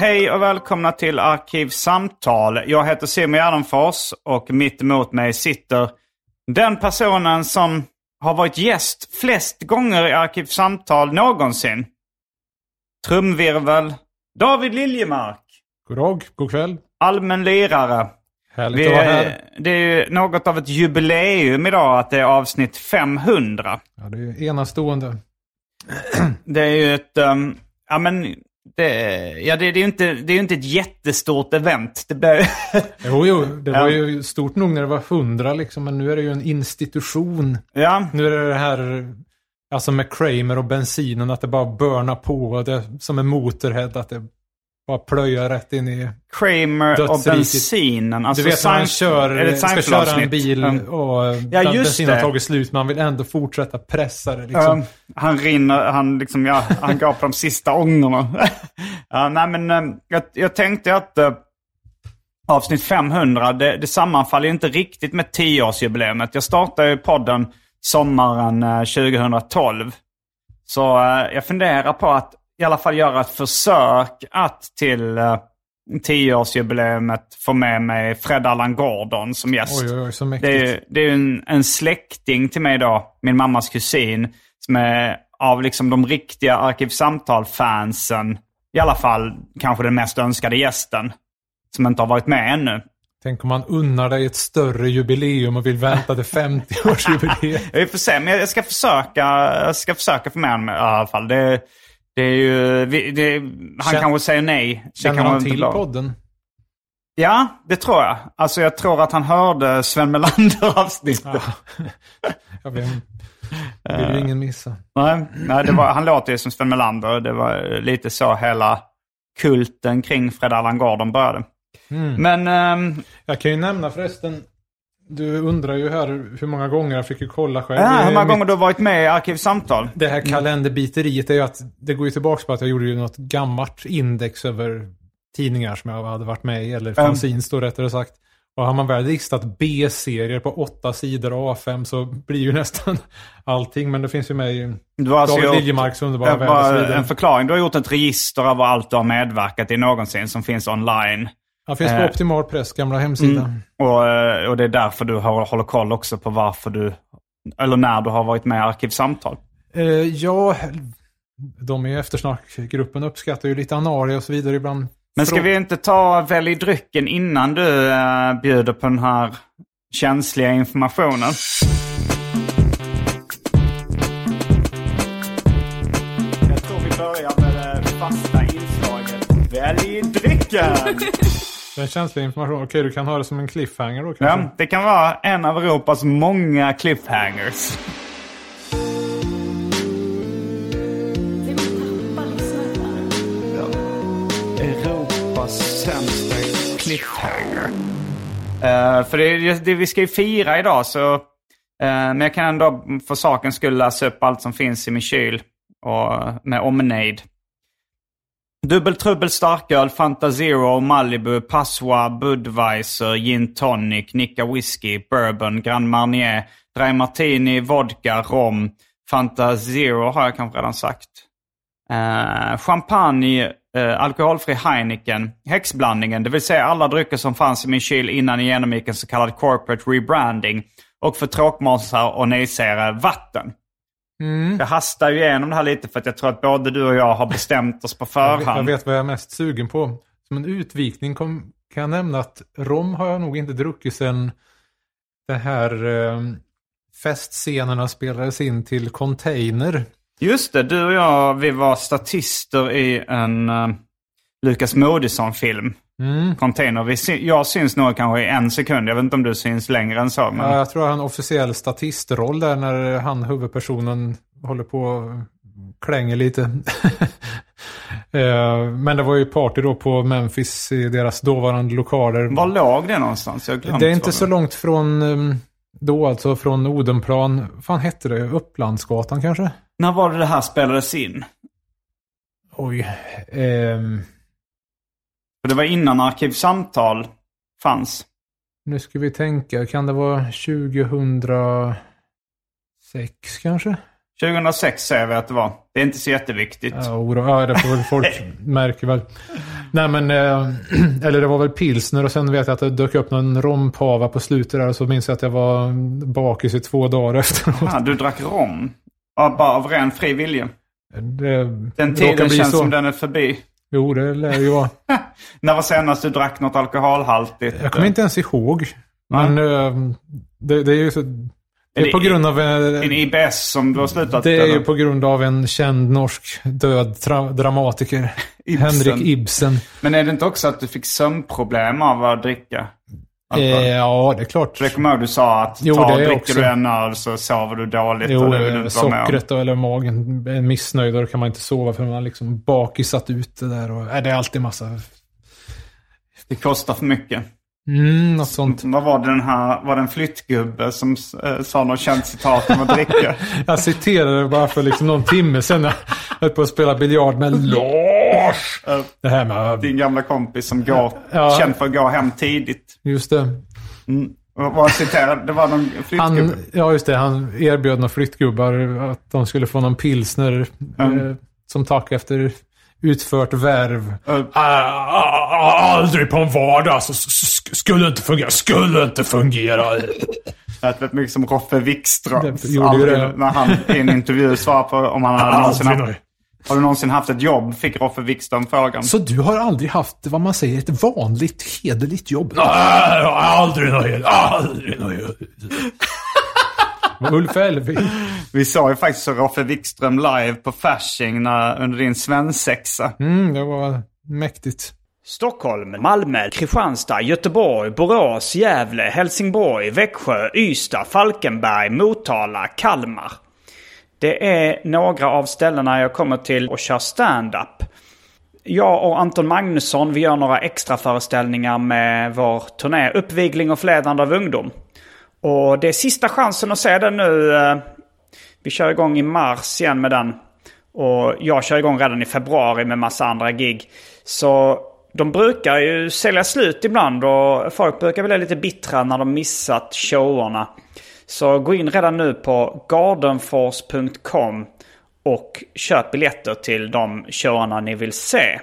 Hej och välkomna till Arkivsamtal. Jag heter Simon Gärdenfors och mitt emot mig sitter den personen som har varit gäst flest gånger i Arkivsamtal någonsin. Trumvirvel. David Liljemark. God dag, god kväll. Allmän lirare. Härligt Vi att vara är, här. det är något av ett jubileum idag att det är avsnitt 500. Ja, det är enastående. Det är ju ett... ehm, ja men... Det, ja, det, det är ju inte, det är inte ett jättestort event. Det blir, Jo, jo, det Ja. var ju stort nog när det var hundra liksom, men nu är det ju en institution. ja, Nu är det det här, alltså med Kramer och bensinen, att det bara börnar på. och Det, som en motorhead, att det bara plöjar rätt in i... Kramer och bensinen. Alltså du vet när han kör, är det ska köra en bil och Ja, bensinen har tagit slut, men han vill ändå fortsätta pressa det. Liksom. Ja, han rinner, han liksom, ja, han går på de sista ångorna. ja, nej men eh, jag, jag tänkte att eh, avsnitt 500, det, det sammanfaller inte riktigt med 10-årsjubileumet. Jag startade ju podden sommaren eh, 2012. Så eh, jag funderar på att i alla fall göra ett försök att till eh, 10-årsjubileumet få med mig Fred Allan Gordon som gäst. Oj, oj, oj, så Det mäktigt. är, det är ju en, en släkting till mig då, min mammas kusin, som är av liksom de riktiga Arkivsamtal-fansen, i alla fall kanske den mest önskade gästen, som inte har varit med ännu. Tänk om man unnar dig ett större jubileum och vill vänta till 50-årsjubileet. Vi får se, men jag ska försöka, jag ska försöka få med honom i alla fall. Det, det är ju, det, han Känn- kanske säger nej. Det Känner han inte till blir. podden? Ja, det tror jag. Alltså jag tror att han hörde Sven Melander-avsnittet. Jag vet, vill ju ingen missa. Nej, nej det var, han låter ju som Sven Melander. Det var lite så hela kulten kring Fred Allan Gordon började. Men ehm, Jag kan ju nämna förresten, du undrar ju här hur många gånger jag fick ju kolla själv. ja, hur många gånger du har varit med i Arkivsamtal? Det här kalenderbiteriet är ju att det går ju tillbaka på att jag gjorde ju något gammalt index över tidningar som jag hade varit med i, eller fanzines då rättare sagt. Och har man väl listat B-serier på åtta sidor A5 så blir ju nästan allting, men det finns ju med i Du har alltså David Liljemarks underbara värld en förklaring. Du har gjort ett register över allt du har medverkat i någonsin som finns online. Ja, finns på Eh, Optimal Press gamla hemsida. Och, eh, och det är därför du har, håller koll också på varför du, eller när du har varit med i Arkivsamtal. Eh, ja, de i eftersnackgruppen uppskattar ju lite anaria och så vidare ibland. Men ska vi inte ta välj drycken innan du eh, bjuder på den här känsliga informationen? Jag tror vi börjar med det fasta inslaget. Välj drycken! Den känsliga information. Okej, du kan ha det som en cliffhanger då kanske. ja, det kan vara en av Europas många cliffhangers. Europas sämsta cliffhanger. Eh, för det, är- det, vi ska ju fira idag så... eh, men jag kan ändå för sakens skull läsa upp allt som finns i min kyl. Och med omnejd. Dubbeltrubbel starköl, Fanta Zero, Malibu, Passoa, Budweiser, Gin Tonic, Nicka Whisky, Bourbon, Grand Marnier, Dry Martini, Vodka, Rom, Fanta Zero har jag kanske redan sagt. Eh, champagne, eh, alkoholfri Heineken, häxblandningen, det vill säga alla drycker som fanns i min kyl innan jag genomgick en så kallad corporate rebranding. Och för tråkmånsar och nejsägare, vatten. Jag hastar ju igenom det här lite för att jag tror att både du och jag har bestämt oss på Jag vet, jag förhand. vet vad jag är mest sugen på. Som en utvikning kom, kan jag nämna att rom har jag nog inte druckit sedan det här eh, festscenerna spelades in till Container. Just det, du och jag, vi var statister i en uh, Lukas Moodysson-film. Mm. Container. Vi jag syns nog kanske i en sekund. Jag vet inte om du syns längre än så. Men... Ja, jag tror jag har en officiell statistroll där när han, huvudpersonen, håller på och klänger lite. Eh, Men det var ju party då på Memphis i deras dåvarande lokaler. Var låg det någonstans? Det är inte så långt från um, då alltså, från Odenplan. fan hette det? Upplandsgatan kanske? När var det det här spelades in? Oj. ehm, För det var innan Arkivsamtal fanns. nu ska vi tänka. Kan det vara 2006 kanske? 2006 säger vi att det var. Det är inte så jätteviktigt. Ja, oro, ja det får väl folk märker väl. Nej men, eh, eller det var väl pilsner och sen vet jag att det dök upp någon rompava på slutet där så minns jag att jag var bakis i två dagar efteråt. Ah, du drack rom? Ja, bara av ren fri vilja. Det Den tiden känns så. som den är förbi. Jo, det lär ju vara. När var senast du drack något alkoholhaltigt? Jag kommer inte ens ihåg. Men eh, det, det är ju så... Det är på grund av... eh, En IBS som du har slutat? Det är ju eller? på grund av en känd norsk död dramatiker. Ibsen. Henrik Ibsen. Men är det inte också att du fick sömnproblem av att dricka? Eh, ja, det är klart. För det kommer ihåg du sa att Jo, ta, det dricker också- du en öl så sover du dåligt. Jo, och det vill du eh, sockret eller magen är missnöjd och då kan man inte sova för man har liksom bakisat ut det där. Och, äh, det är alltid massa... Det kostar för mycket. Mm, något sånt. Vad var det den här, var det en flyttgubbe som eh, sa något känt citat om att dricka? Jag citerade bara för liksom någon timme sedan. Jag höll på att spela biljard med Lars. Det här med... Din gamla kompis som går, Ja. känd för att gå hem tidigt. Just det. Vad var citerad? Det var någon flyttgubbe. Han, ja, just det. Han erbjöd några flyttgubbar att de skulle få någon pilsner Mm. eh, som tack efter utfört värv. Eh, aldrig på en vardag så, skulle inte fungera. Skulle inte fungera. Det lät mycket som Roffe Wikström. Det. När han i en intervju svarade på om han hade någonsin Aldrig haft, har du någonsin haft ett jobb? Fick Roffe Wikström frågan. Så du har aldrig haft vad man säger ett vanligt hederligt jobb? Nej, aldrig något Aldrig något Ulf Elving. Vi såg ju faktiskt Roffe Wikström live på Fasching när, under din svensexa. Mm, det var mäktigt. Stockholm, Malmö, Kristianstad, Göteborg, Borås, Gävle, Helsingborg, Växjö, Ystad, Falkenberg, Motala, Kalmar. Det är några av ställena jag kommer till och kör stand-up. Jag och Anton Magnusson vi gör några extra föreställningar med vår turné Uppvigling och förledande av ungdom. Och det är sista chansen att se den nu. Eh, vi kör igång i mars igen med den. Och jag kör igång redan i februari med massa andra gig. Så de brukar ju sälja slut ibland och folk brukar bli lite bittra när de missat showerna. Så gå in redan nu på gardenforce.com och köp biljetter till de showerna ni vill se.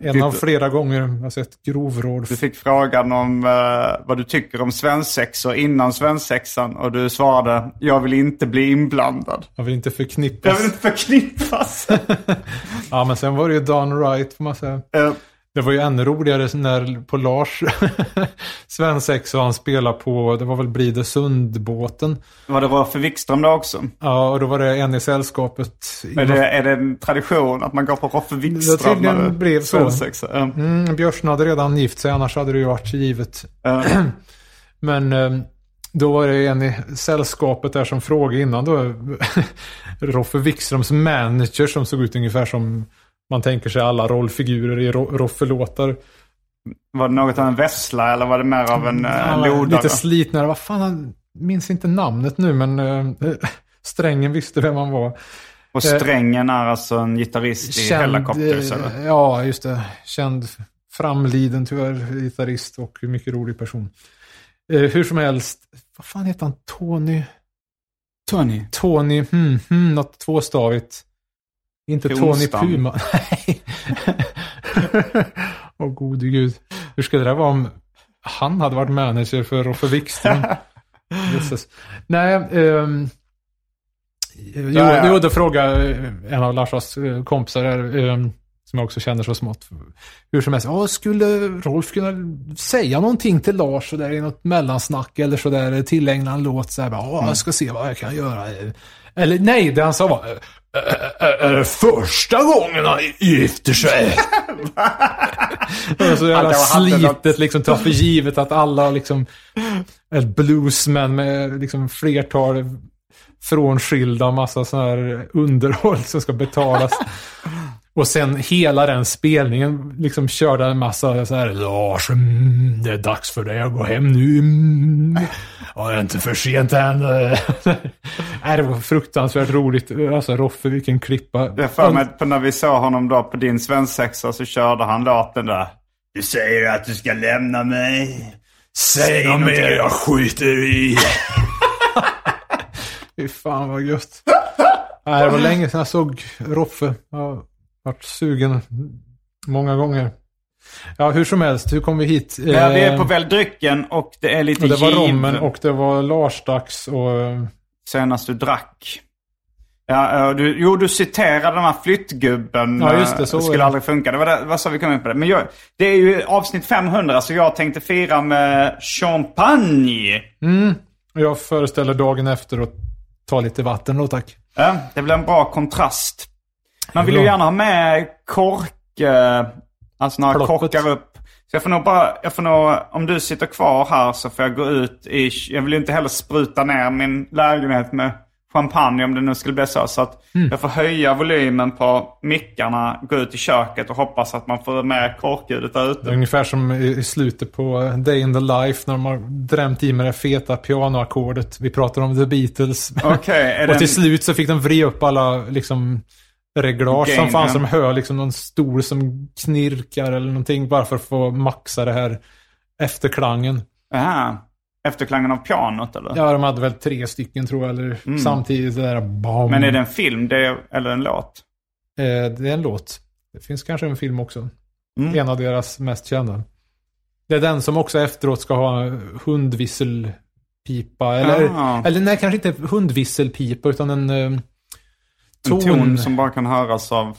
En av flera gånger jag har sett grovråd. Du fick frågan om eh, vad du tycker om svensexor innan svensexan och du svarade jag vill inte bli inblandad. Jag vill inte Jag förknippas. vill inte förknippas. Ja, men sen var det ju done right, får man säga. Eh, Det var ju ännu roligare när på Lars svensexa han spelade på, det var väl Blide Sundbåten. var det Roffe Wikström då också? Ja, och då var det en i sällskapet. Är det, är det en tradition att man går på Roffe Wikström? tydligen det- blev så. Ja. Mm, Björsen hade redan gift sig, annars hade det ju varit givet. Ja. Men eh, då var det en i sällskapet där som frågade innan då. Roffe Wikströms manager som såg ut ungefär som man tänker sig alla rollfigurer i Ro- Roffe-låtar. Var det något av en vessla eller var det mer av en uh, var lodare? lite slitnare. Vad fan, han minns inte namnet nu men eh, strängen visste vem han var. Och strängen är alltså en gitarrist i Hellacopters? eh, eller? Ja, just det. Känd, framliden tyvärr gitarrist och mycket rolig person. Eh, hur som helst, vad fan heter han? Tony? Tony. Tony, hmm, hmm, något tvåstavigt. Inte Tony Kronstam. Puma. Nej. Åh gode gud. Hur skulle det vara om han hade varit manager för Roffe Wikström? Nej, ehm, jo, Ja, jo, då frågade eh, en av Larsas eh, kompisar ehm, som jag också känner så smått. Hur som helst, skulle Rolf kunna säga någonting till Lars så där i något mellansnack eller så där tillägna en låt så här, bara, ja, jag ska se vad jag kan göra. Eller nej, det han sa var, "Ä- ä- är det första gången han gifter sig? Det var så jävla slitet liksom, ta för givet att alla liksom, är bluesmän med liksom flertal frånskilda och massa sån här underhåll som ska betalas. Och sen hela den spelningen liksom körde en massa så här Lars, mm, det är dags för dig att gå hem nu. Mm. Ja, det är inte för sent än. Nej, det var fruktansvärt roligt. Alltså Roffe, vilken klippa. Jag för mig på när vi såg honom då på din svensexa så körde han låten där. Du säger att du ska lämna mig. Säg något mer, jag skiter i. Fy fan vad gött. Nej, det var länge sedan jag såg Roffe. Jag har varit sugen många gånger. Ja, hur som helst, hur kom vi hit? Ja, vi är Eh, på Välj drycken och det är lite och det var giv rommen och det var Lars-dags och... eh, senast du drack. Ja, eh, du, jo, du citerade den här flyttgubben. Ja, just det, så är skulle det. aldrig funka. Det var, det, var så vi kom in på det. Men jag, det är ju avsnitt 500 så jag tänkte fira med champagne. och jag föreställer dagen efter att ta lite vatten då, tack. Ja, det blir en bra kontrast. Man vill ju gärna ha med kork, eh, alltså några Ploppet. korkar upp. Så jag får nog bara, jag får nog, om du sitter kvar här så får jag gå ut i, jag vill ju inte heller spruta ner min lägenhet med champagne om det nu skulle bli så. Så att Mm. jag får höja volymen på mickarna, gå ut i köket och hoppas att man får med korkljudet där ute. ungefär som i slutet på Day in the Life när de har drämt i med det feta pianoackordet. Vi pratar om The Beatles. Är och till en- slut så fick de vrida upp alla liksom reglage som fanns. Som hör liksom någon stol som knirkar eller någonting. Bara för att få maxa det här efterklangen. Aha. Efterklangen av pianot eller? Ja, de hade väl tre stycken tror jag. Eller samtidigt det där bam. Mm. Men är det en film det är, eller en låt? Eh, det är en låt. Det finns kanske en film också. Mm. En av deras mest kända. Det är den som också efteråt ska ha hundvisselpipa. Eller, Ah. eller nej, kanske inte hundvisselpipa utan en eh, En ton, ton som bara kan höras av...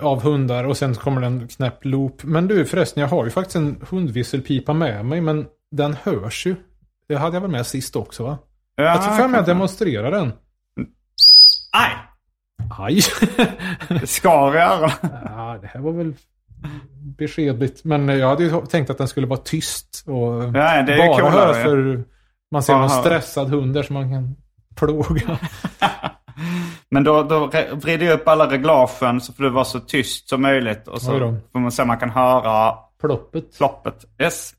av hundar och sen kommer det en knäpp loop. Men du förresten, jag har ju faktiskt en hundvisselpipa med mig men den hörs ju. Det hade jag väl med sist också va? Ja, jag tror för mig att demonstrera den. Aj! Aj! Det skar i öronen. ja, det här var väl beskedligt. Men jag hade ju tänkt att den skulle vara tyst och Ja, det är bara höras för man ser Bara någon stressad hund där som man kan plåga. Men då, då vrider jag upp alla reglagen så får det vara så tyst som möjligt. Och så får man se om man kan höra Ploppet. ploppet. Yes.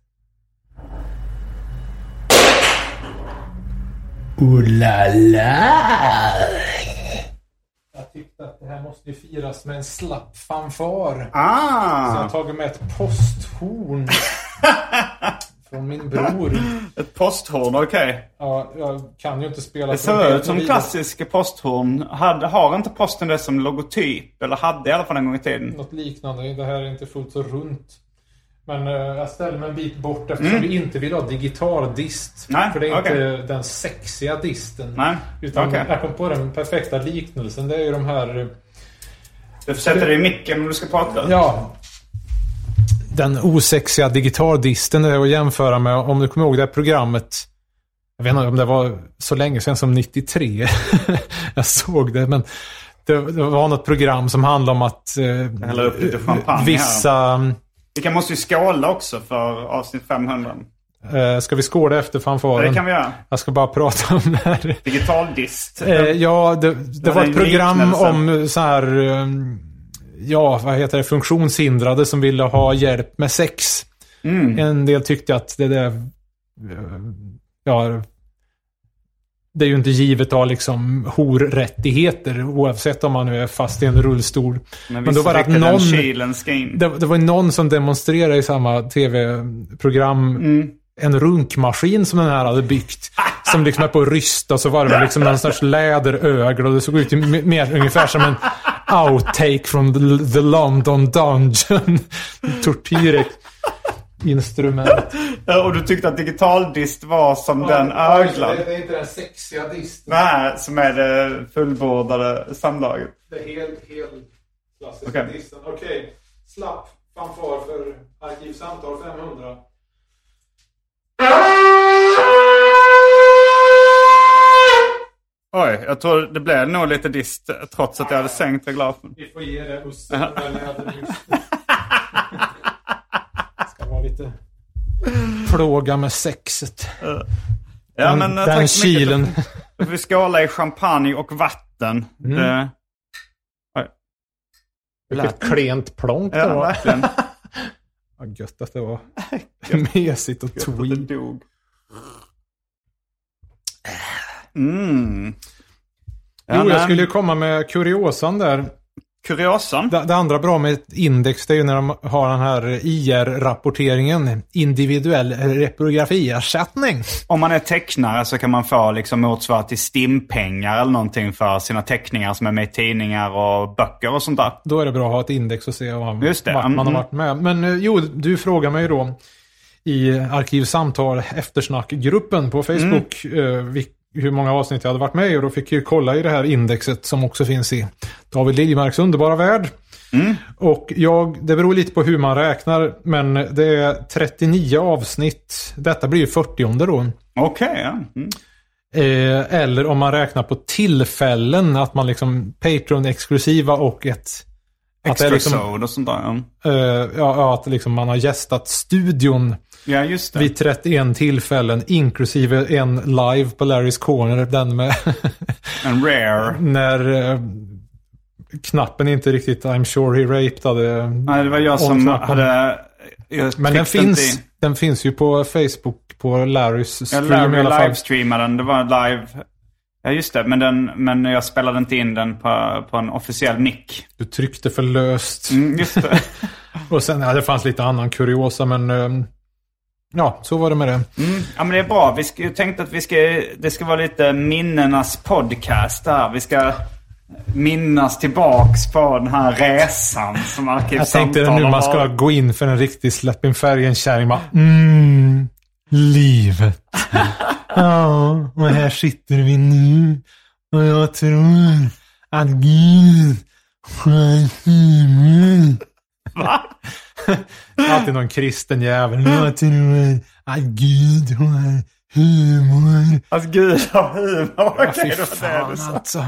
Ooh la la! Jag tyckte att det här måste ju firas med en slapp fanfar. Så jag Ah! har tagit med ett posthorn. Från min bror. Ett posthorn, okej. Ja, jag kan ju inte spela Det ser ut som klassiska posthorn. Hade, har inte posten det som logotyp? Eller hade i alla fall en gång i tiden. Något liknande. Det här är inte fullt så runt. Men eh, jag ställer mig en bit bort eftersom vi inte vill ha digital dist. Mm. Nej, För det är okej. inte den sexiga disten. Nej, Utan okej. jag kom på den perfekta liknelsen. Det är ju de här... eh, Du sätta dig i micken om du ska prata. Ja. Den osexiga digitaldisten är att jämföra med, om du kommer ihåg det här programmet. Jag vet inte om det var så länge sedan som 93. jag såg det, men det, det var något program som handlade om att eh, häller upp lite champagne vissa... Vi måste ju skåla också för avsnitt 500. Eh, ska vi skåla efter fanfaren? Det kan vi göra. Jag ska bara prata om det här. Digitaldist. Eh, ja, det, det var var en ett program liknelse. om så här... eh, Ja, vad heter det? Funktionshindrade som ville ha hjälp med sex. Mm. En del tyckte att det där... Ja... det är ju inte givet att ha liksom horrättigheter oavsett om man nu är fast i en rullstol. Men, Men då var det att någon... Det, det var någon som demonstrerade i samma tv-program Mm. en runkmaskin som den här hade byggt. Som liksom är på att rysta så var det liksom någon sorts läderögel och det såg ut mer ungefär som en outtake från the, the London Dungeon. Tortyrinstrument. Ja, Och du tyckte att digitaldist var som den öglan? Det är inte den sexiga disten. Nej, som är det fullbordade samlaget. Det är helt, helt klassiska Okej. disten. Okej. Slapp fanfar för Arkivsamtal 500. Oj, jag tror det blev nog lite dist trots att jag hade sänkt reglagen. Vi får ge det Usse. Ska vara lite plåga med sexet. Ja, Den- men, eh, den tack kilen. Vi skåla i champagne och vatten. Mm. Det, Vilket klent plonk det ja, var. verkligen. Vad gött att det var. Mesigt och tweed. Mm. Ja, Jo, jag skulle ju komma med kuriosan där. Kuriosan. Det, det andra bra med ett index det är ju när de har den här IR-rapporteringen. Individuell reprografiersättning. Om man är tecknare så kan man få liksom motsvarande till stimpengar eller någonting för sina teckningar som är med i tidningar och böcker och sånt där. Då är det bra att ha ett index och se vad, Just det, vart man har mm. varit med. Men eh, jo, du frågar mig då i Arkivsamtal eftersnackgruppen på Facebook Mm. Hur många avsnitt jag hade varit med i och då fick jag ju kolla i det här indexet som också finns i David Liljemarks underbara värld. Mm. Och jag, det beror lite på hur man räknar, men det är 39 avsnitt. Detta blir ju 40 då. Okej, ja. Mm. Eh, eller om man räknar på tillfällen, att man liksom Patreon-exklusiva och ett... Extra liksom, och sånt där. Ja, eh, ja, att liksom man har gästat studion ja just det. vid 31 tillfällen, inklusive en live på Larry's Corner, den med En rare. när eh, knappen inte riktigt I'm sure he raped hade... Nej, det var jag som hade... Jag Men den finns, i- den finns ju på Facebook, på Larrys Jag stream i alla fall. livestreamade den. Det var live. Ja, just det. Men, den, men jag spelade inte in den på, på en officiell mick. Du tryckte för löst. Mm, just det. Och sen, ja, det fanns lite annan kuriosa, men... ehm, ja, så var det med det. Mm. Ja, men det är bra. Vi jag tänkte att vi ska, det ska vara lite minnenas podcast här. Vi ska minnas tillbaks på den här resan som Jag Arkivsamtal tänkte nu har man ska gå in för en riktig släpp in färgen-kärring. Mm, livet. ja, och här sitter vi nu. Och jag tror att Gud mig. Va? Alltid någon kristen jävel. Att Gud har humor. Att Gud har humor. Ja, Okej, det var det du sa. alltså.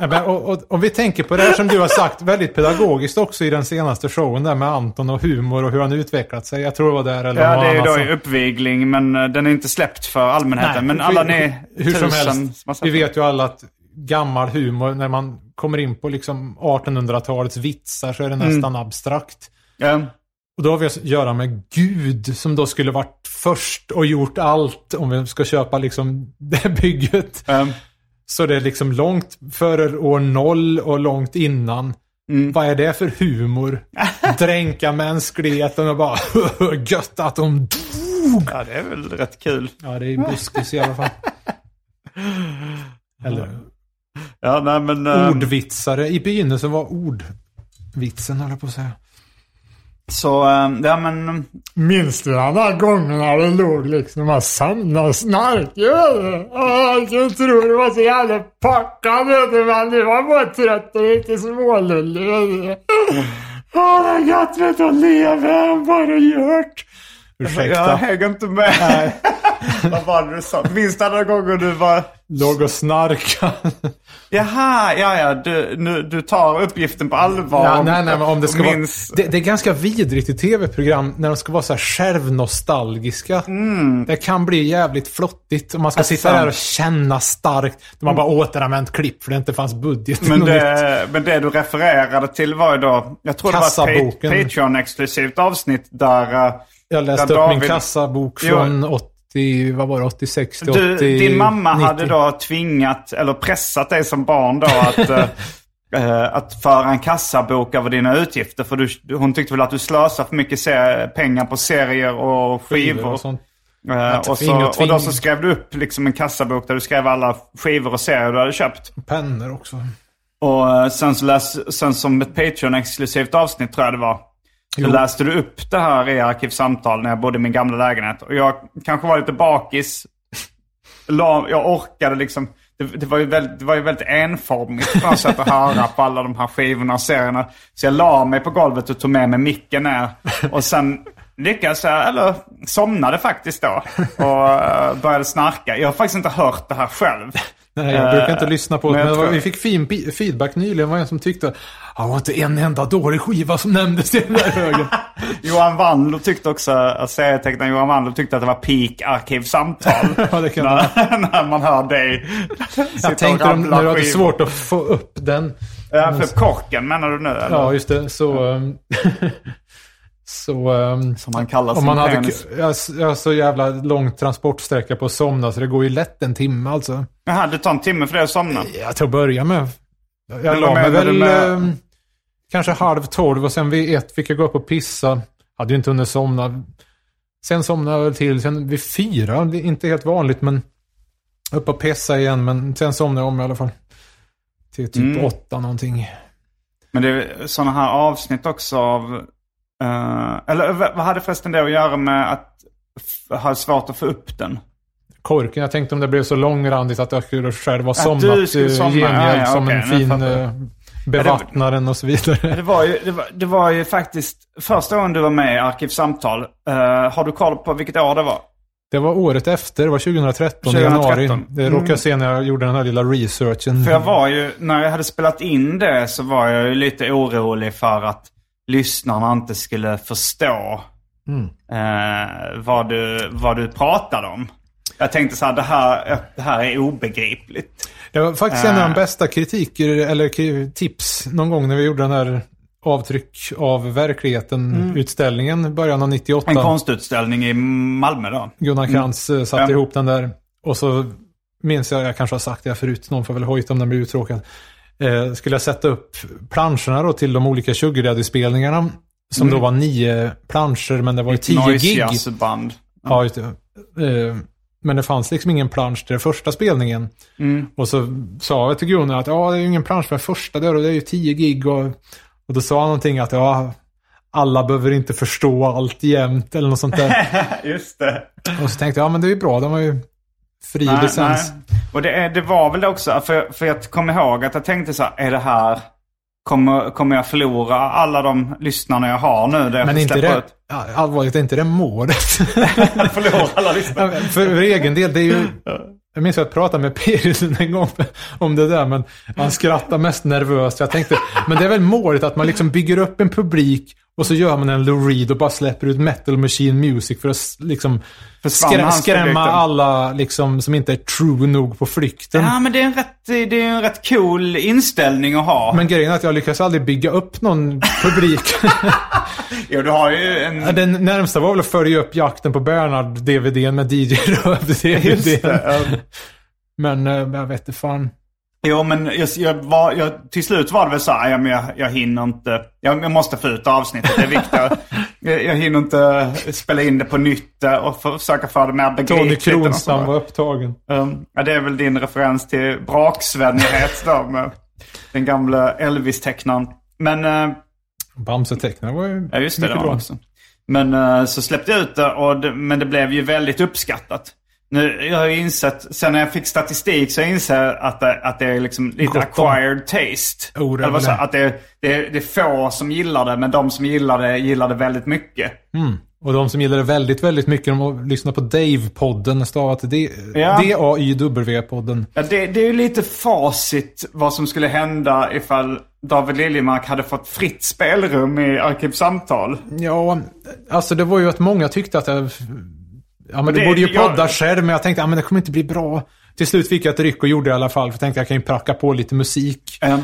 Ja, och, och, om vi tänker på det här som du har sagt väldigt pedagogiskt också i den senaste showen där med Anton och humor och hur han utvecklat sig. Jag tror det var där eller Ja, det är ju då annanstans. i uppvigling, men eh, den är inte släppt för allmänheten. men alla ni hur tusen helst, som sett vi vet ju alla att gammal humor, när man kommer in på liksom 1800-talets vitsar så är det Mm. nästan abstrakt. Ja. Och då har vi att göra med Gud som då skulle varit först och gjort allt om vi ska köpa liksom det bygget. Ehm, Så det är liksom långt före år noll och långt innan. Mm. Vad är det för humor? Dränka mänskligheten och bara gött att de dog. ja, det är väl rätt kul. Ja, det är buskis i alla fall. Eller Ja, nej men... ehm, ordvitsare. I begynnelsen var ordvitsen, höll jag på att säga. Så, ehm, ja men... Minns du den där gången när det låg liksom och snarkade? Åh, Jag tror det var så jävla packad vet du, men du var bara trött och lite smålullig. Åh, det är gött vet du att leva bara gjort. Ursäkta. Jag hänger inte med. Vad var det du sa? Minns du alla gånger du var... Låg och snarka. Jaha, ja ja, du, nu, du tar uppgiften på allvar. Ja, nej, nej, men om det ska minns... vara... Det, det är ganska vidrigt i tv-program när de ska vara så här självnostalgiska. Det kan bli jävligt flottigt om man ska Alltså, sitta där och känna starkt. De har bara återanvänt klipp för det inte fanns budget. Men det, men det du refererade till var ju då, jag tror det var ett Patreon-exklusivt avsnitt där... eh, Jag läste upp min David- kassabok Jo. Från 80, vad var det, 86 till Du, 80, din mamma 90. hade då tvingat, eller pressat dig som barn då att, eh, att föra en kassabok över dina utgifter. För du, hon tyckte väl att du slösade för mycket pengar på serier och skivor. och sånt. Att och, så, och då så skrev du upp liksom en kassabok där du skrev alla skivor och serier du hade köpt. Pennor också. Och sen, så läs, sen som ett Patreon-exklusivt avsnitt tror jag det var. Så läste du upp det här i Arkivsamtal när jag bodde i min gamla lägenhet. Och jag kanske var lite bakis. Jag orkade liksom. Det, det, var ju väldigt, det var ju väldigt enformigt på något sätt att höra på alla de här skivorna och serierna. Så jag la mig på golvet och tog med mig micken ner. Och sen lyckades jag, eller somnade faktiskt då. Och eh, började snarka. Jag har faktiskt inte hört det här själv. Nej, jag brukar inte Eh, lyssna på men det. Men var, tror- vi fick fin feedback nyligen. Var en som tyckte att det var inte en enda dålig skiva som nämndes i den där högen. Johan Wandlo tyckte också, att serietecknaren Johan Wandlo tyckte att det var peak arkivsamtal. Ja, det kan när, när man hör dig Jag tänkte om, när du hade svårt att få upp den. Ja, för korken menar du nu? Eller? Ja, just det. Så... så... ehm, Som han kallar om man hade har så jävla lång transportsträcka på att somna så det går ju lätt en timme alltså. Jaha, det tar en timme för dig att somna. Jag tror att börja med. Jag Men la mig väl med- ehm, kanske halv tolv och sen vid ett fick jag gå upp och pissa. Hade ju inte hunnit somna. Sen somnade jag väl till. Sen vid fyra, det är inte helt vanligt men upp och pissa igen. Men sen somnade jag om i alla fall. Till typ Mm. åtta någonting. Men det är sådana här avsnitt också av... eh, eller vad vad hade förresten det att göra med att ha svårt att få upp den? Korken, jag tänkte om det blev så långrandigt att jag skulle själv Att somnat du skulle i somna, gengäld ja, ja, som okej, en fin eh, bevattnaren och så vidare. Det var, ju, det, var, det var ju faktiskt första gången du var med i Arkivsamtal. Uh, har du koll på vilket år det var? Det var året efter, det var 2013, 2013. januari. Det råkade Mm. jag se när jag gjorde den här lilla researchen. För jag var ju, när jag hade spelat in det så var jag ju lite orolig för att lyssnarna inte skulle förstå eh, vad, du, vad du pratade om. Jag tänkte så här, det här, det här är obegripligt. Det var faktiskt en av de Äh. bästa kritiker, eller tips, någon gång när vi gjorde den här avtryck av verkligheten-utställningen i början av 98. Mm. En konstutställning i Malmö då. Gunnar Krantz mm. satte Ja. ihop den där. Och så minns jag, jag kanske har sagt det här förut, någon får väl hojta om den blir uttråkad. Eh, skulle jag sätta upp planscherna då till de olika Sugar-spelningarna. Som Mm. då var nio planscher, men det var ju tio gig. Band. Ja, just det. Eh, Men det fanns liksom ingen plansch till den första spelningen. Mm. Och så sa jag till Gunnar att ja, det är ju ingen plansch för den första där och det är ju 10 gig. Och, och då sa han någonting att ja, alla behöver inte förstå allt jämt eller något sånt där. Just det. och så tänkte jag, ja men det är ju bra, de har ju fri Nej, licens. nej. Och det, det var väl också, för, för jag kommer ihåg att jag tänkte så här, är det här, kommer, kommer jag förlora alla de lyssnarna jag har nu? Där Men inte det, ut? ja, allvarligt, är inte det målet? förlora alla lyssnare. Ja, för, för egen del, det är ju... Jag minns att jag pratade med Perisen en gång om det där, men han skrattade mest nervöst. Jag tänkte, men det är väl målet att man liksom bygger upp en publik och så gör man en Lou Reed och bara släpper ut Metal Machine Music för att liksom publik skrämma då? alla liksom, som inte är true nog på flykten. Ja, men det är, en rätt, det är en rätt cool inställning att ha. Men grejen är att jag lyckas aldrig bygga upp någon publik. Jo, du har ju en... Ja, Den närmsta var väl att följa upp jakten på Bernhard-DVDn med DJ Röv-DVDn. Men eh, jag vet inte fan. Jo, men jag, jag var, jag, till slut var det väl så här, ja, men jag, jag hinner inte. Jag, jag måste få ut avsnittet, det är viktigt. jag, jag hinner inte spela in det på nytt eh, och för, försöka få det mer begripligt. Tony Kronstam var upptagen. Um, ja, det är väl din referens till braksvennighet då med den gamla Elvis-tecknaren. Men, uh, Bamse-tecknare var ju ja just det, det mycket var bra. också. Men eh, så släppte jag ut det, och det, men det blev ju väldigt uppskattat. Nu, jag har ju insett, sen när jag fick statistik så inser jag att det, att det är liksom lite Gott acquired taste. Oh, det Eller så, det. att det, det, det är få som gillar det, men de som gillar det gillar det väldigt mycket. Och de som gillar det väldigt, väldigt mycket, de har lyssnat på Dave-podden, stavat. D-A-Y-W-podden. Ja, det, det är ju lite facit vad som skulle hända ifall David Liljemark hade fått fritt spelrum i Arkivsamtal. Ja, alltså det var ju att många tyckte att jag... Ja, men du Det- borde ju jag- podda själv, men jag tänkte att men det kommer inte bli bra. Till slut fick jag ett ryck och gjorde det i alla fall, för jag tänkte att jag kan ju pracka på lite musik. Um,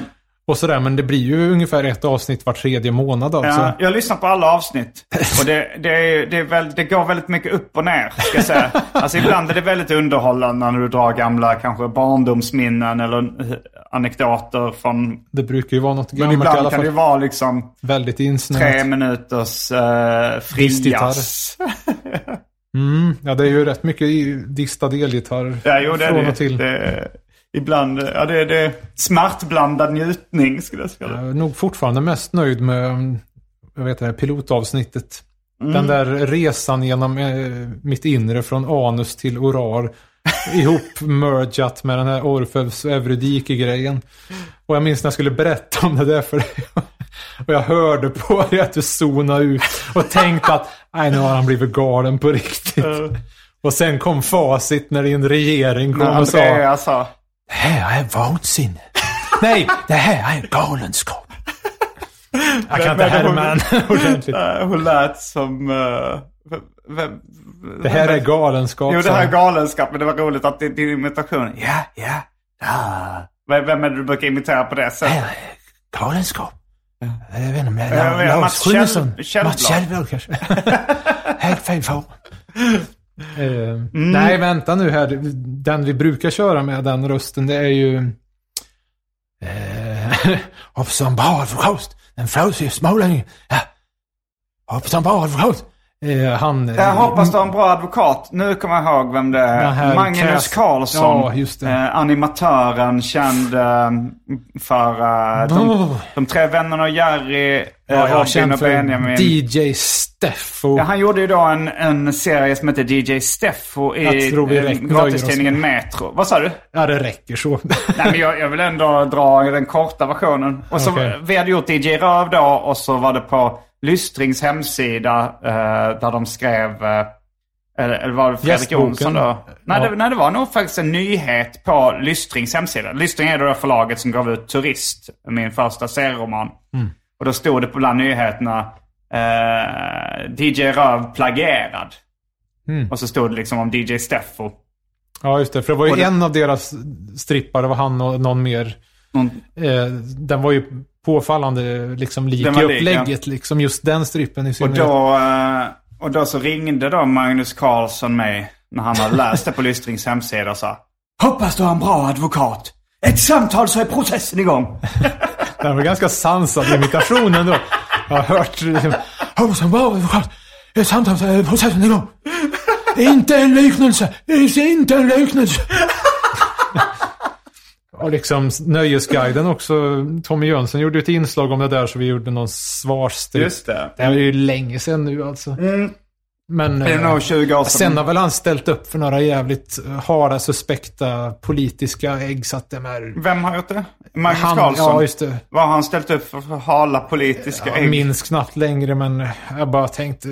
och sådär. Men det blir ju ungefär ett avsnitt var tredje månad alltså. Ja, jag lyssnar på alla avsnitt. Och det, det, är, det, är väl, det går väldigt mycket upp och ner, ska jag säga. Alltså ibland är det väldigt underhållande när du drar gamla kanske barndomsminnen eller eh, anekdoter från... Det brukar ju vara något Men gammalt i alla ibland kan det fall. vara liksom Väldigt tre insnöat. minuters uh, Distgitarr. Mm, ja, det är ju rätt mycket distad elgitarr Ja, jo, det från det. och till. det ibland, ja det är det smärtblandad njutning skulle jag säga. Jag är nog fortfarande mest nöjd med jag vet inte, pilotavsnittet. Mm. Den där resan genom eh, mitt inre från anus till orar. ihop mergat med den här Orfeus och Eurydike-grejen. Och jag minns när jag skulle berätta om det där för dig. Och jag hörde på dig att du zonade ut och tänkte att nej, nu har han blivit galen på riktigt. Och sen kom facit när din regering kom När och sa Andrea sa... det här är vansinne. Nej, det här är galenskap. Jag kan inte härma henne ordentligt. Hon lät som... v- vem- Det här är galenskap. Jo, det här är galenskap, men det var roligt att din, din imitation... Ja, ja. Vem vem är det du brukar imitera på det sättet? Galenskap. Jag vet inte om jag Jag vet, Mats Kjellblad. Mats Kjellblad kanske. Helt fel form. Eh, Mm. Nej, vänta nu här. Den vi brukar köra med, den rösten, det är ju... Eh, hoppsan bra advokat. En flåsig smålänning. Ja. Hoppsan bra advokat. Eh, han... Jag hoppas du har en bra advokat. Nu kommer jag ihåg vem det är. här Magnus Cass- Karlsson. Ja. Eh, animatören känd eh, för eh, de, de tre vännerna och Jerry, eh, Ja, Robin och Benjamin. DJ Steffo. Ja, han gjorde ju då en, en serie som heter DJ Steffo i gratistidningen Metro. Vad sa du? Ja, det räcker så. Nej, men jag, jag vill ändå dra den korta versionen. Och så, Okej. Vi hade gjort DJ Röv då och så var det på Lystrings hemsida eh, där de skrev... Eh, eller, var det Fredrik Gästboken. Jonsson då? Nej, Ja. det, nej, det var nog faktiskt en nyhet på Lystrings hemsida. Lystring är det förlaget som gav ut Turist, min första serieroman. Mm. Och då stod det på bland nyheterna eh, DJ Röv plagierad. Mm. Och så stod det liksom om DJ Steffo. Ja, just det. För det var ju Och det- en av deras strippar, det var han och någon mer. Någon, Eh, den var ju påfallande liksom lik i upplägget. Liksom just den strippen i Och synnerhet. då, eh, och då så ringde då Magnus Carlsson mig när han hade läst det på Lystrings hemsida och sa Hoppas du har en bra advokat. Ett samtal så är processen igång. Den var ganska sansad imitation ändå. Jag har hört liksom, hoppas han bra advokat. Ett samtal så är processen igång. Inte en liknelse! Det är inte en liknelse! Och liksom Nöjesguiden också. Tommy Jönsson gjorde ett inslag om det där så vi gjorde någon svarsstripp. Just det. Det var ju länge sedan nu alltså. Men är eh, nog 20 år sedan. sen har väl han ställt upp för några jävligt eh, harda, suspekta politiska ägg så att de är... Vem har gjort det? Magnus Han, Carlsson? ja, just det. Vad har han ställt upp för, för hala politiska Jag ägg? minns knappt längre men jag bara tänkte...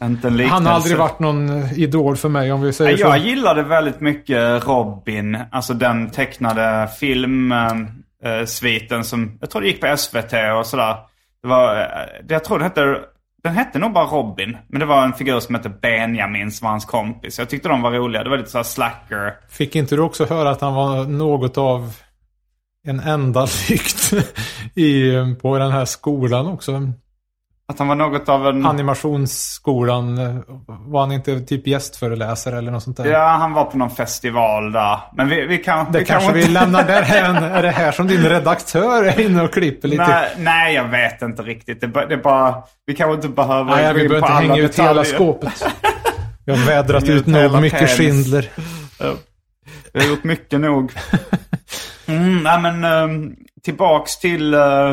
Han har aldrig varit någon idol för mig om vi säger Jag så. gillade väldigt mycket Robin, alltså den tecknade filmsviten som, jag tror det gick på SVT och sådär. Det var, eh, jag tror det hette, den hette nog bara Robin, men det var en figur som hette Benjamin som var hans kompis. Jag tyckte de var roliga, det var lite såhär slacker. Fick inte du också höra att han var något av en enda lykt i, på den här skolan också? Att han var något av en... Animationsskolan. Var han inte typ gästföreläsare eller något sånt där? Ja, han var på någon festival där. Men vi, vi kan... Det vi kanske vi inte- lämnar därhän. Är det här som din redaktör är inne och klipper lite? Nej, nej, jag vet inte riktigt. Det, är bara- det bara... Vi kanske inte behöver Nej, gå vi behöver inte hänga ut hela skåpet. Vi har vädrat ut nog mycket penis. Schindler. Vi har gjort mycket nog. Mm, nej men um, tillbaks till uh,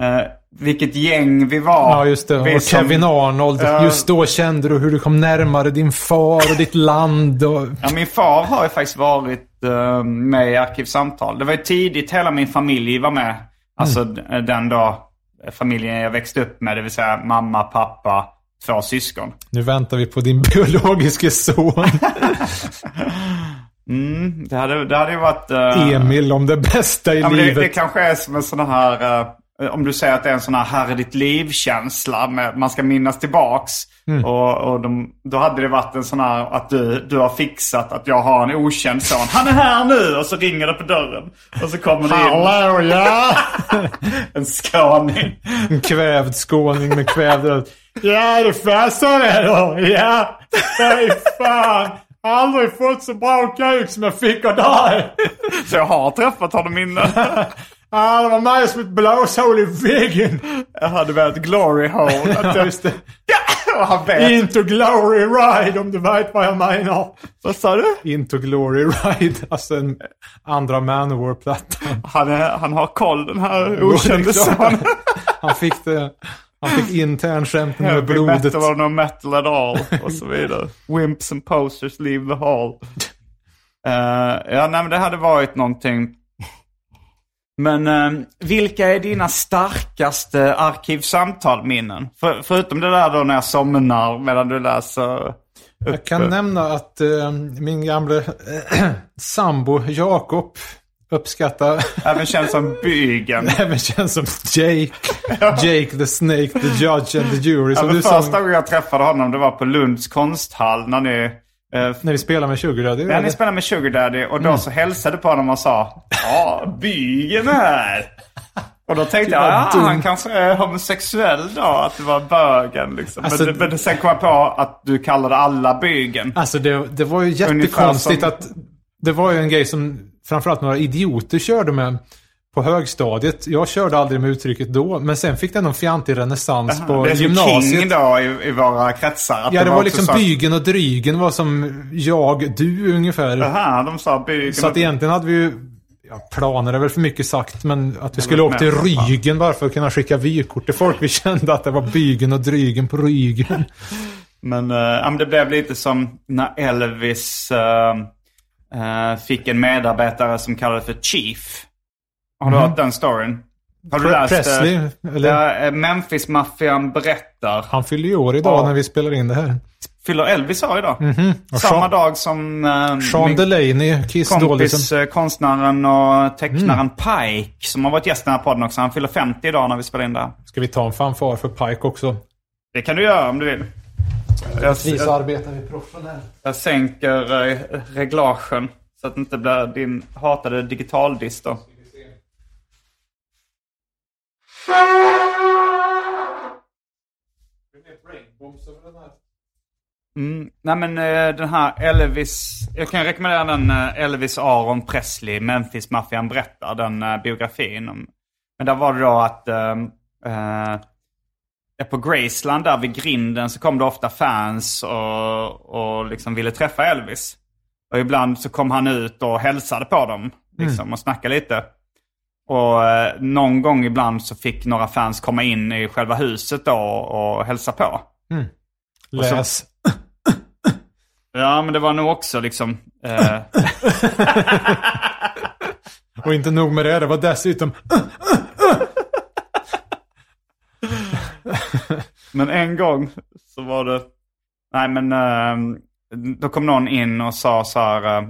uh, vilket gäng vi var. Ja, just det. Och Kevin Arnold. Ja. Just då kände du hur du kom närmare din far och ditt land. Och... Ja, min far har ju faktiskt varit uh, med i Arkivsamtal. Det var ju tidigt hela min familj var med. Alltså Mm. den då familjen jag växte upp med. Det vill säga mamma, pappa, två syskon. Nu väntar vi på din biologiske son. Mm, det hade, det hade ju varit... uh, Emil om det bästa i Ja, men det, livet. det kanske är som en sån här... eh, om du säger att det är en sån här här är ditt liv-känsla, man ska minnas tillbaks. Mm. Och, och de, då hade det varit en sån här att du, du har fixat att jag har en okänd son. Han är här nu! Och så ringer det på dörren. Och så kommer det in Hallå ja! en skåning. En kvävd skåning med kvävd öl. Ja, det färsar det då. Ja, fy fan. Aldrig fått så bra kuk som jag fick av dig. Så jag har träffat honom innan. Ja, det var mig som ett blåshål i väggen. Jag hade väl ett glory hole. Att Just det. Ja, han vet. Into glory ride om du vet vad jag menar. Vad sa du? Into Glory Ride. Alltså en andra Manowar-plattan. Han, är, han har koll den här okände klart. sonen. Han fick det. Han fick internskämten med blodet. metal or no metal at all. Och så vidare. Wimps and posters leave the hall. Eh, ja, nej men det hade varit någonting. Men eh, vilka är dina starkaste arkivsamtalminnen? För, förutom det där då när jag somnar medan du läser upp. Jag kan nämna att eh, min gamla eh, sambo Jakob uppskattar Även känns som bygeln. även känns som Jake. Jake the Snake, the Judge and the Jury. Som du första gången jag träffade honom det var på Lunds konsthall när ni... Eh, när vi spelade med 20 det när ni spelade med Sugar Daddy och då så hälsade på honom och sa Ja, bygeln är här. Och då tänkte jag, ja dumt. han kanske är homosexuell då, att det var bögen liksom. Alltså, men, men sen kom jag på att du kallade alla bygeln. Alltså det, det var ju jättekonstigt som- att... Det var ju en grej som framförallt några idioter körde med på högstadiet. Jag körde aldrig med uttrycket då, men sen fick det någon fjantig renässans på det är gymnasiet. king då i, i våra kretsar. Ja, det var också liksom så- bygen och drygen var som jag, du ungefär. Aha, de sa bygeln. Så att egentligen hade vi ju, ja, planer är väl för mycket sagt, men att vi skulle åka till Rygen bara för att kunna skicka vykort till folk. Vi kände att det var bygen och drygen på Rygen. Men, uh, det blev lite som när Elvis eh, fick en medarbetare som kallades för Chief. Har du hört den storyn? Har du läst? eh, Presley, eller? Eh, Memphis-maffian berättar. Han fyller ju år idag Ja. när vi spelar in det här. Fyller Elvis år idag. Och Samma Sean- dag som uh, Sean Delaney, Kiss kompis, eh, konstnären och tecknaren Pike, som har varit gäst i den här podden också. Han fyller 50 idag när vi spelar in det här. Ska vi ta en fanfar för Pike också? Det kan du göra om du vill. Jag, jag, arbetar vi professionellt. jag sänker eh, reglagen så att det inte blir din hatade digitaldisk då. Mm. Nej men eh, den här Elvis, jag kan rekommendera den eh, Elvis Aron Presley, Memphis-maffian berättar, den eh, biografin. om- Men där var det då att ja, på Graceland där vid grinden så kom det ofta fans och, och liksom ville träffa Elvis. Och ibland så kom han ut och hälsade på dem liksom, och snackade lite. Och eh, någon gång ibland så fick några fans komma in i själva huset då och hälsa på. Läs. Ja, men det var nog också liksom... Eh, Och inte nog med det, det var dessutom... men en gång så var det... Nej, men eh, då kom någon in och sa så här...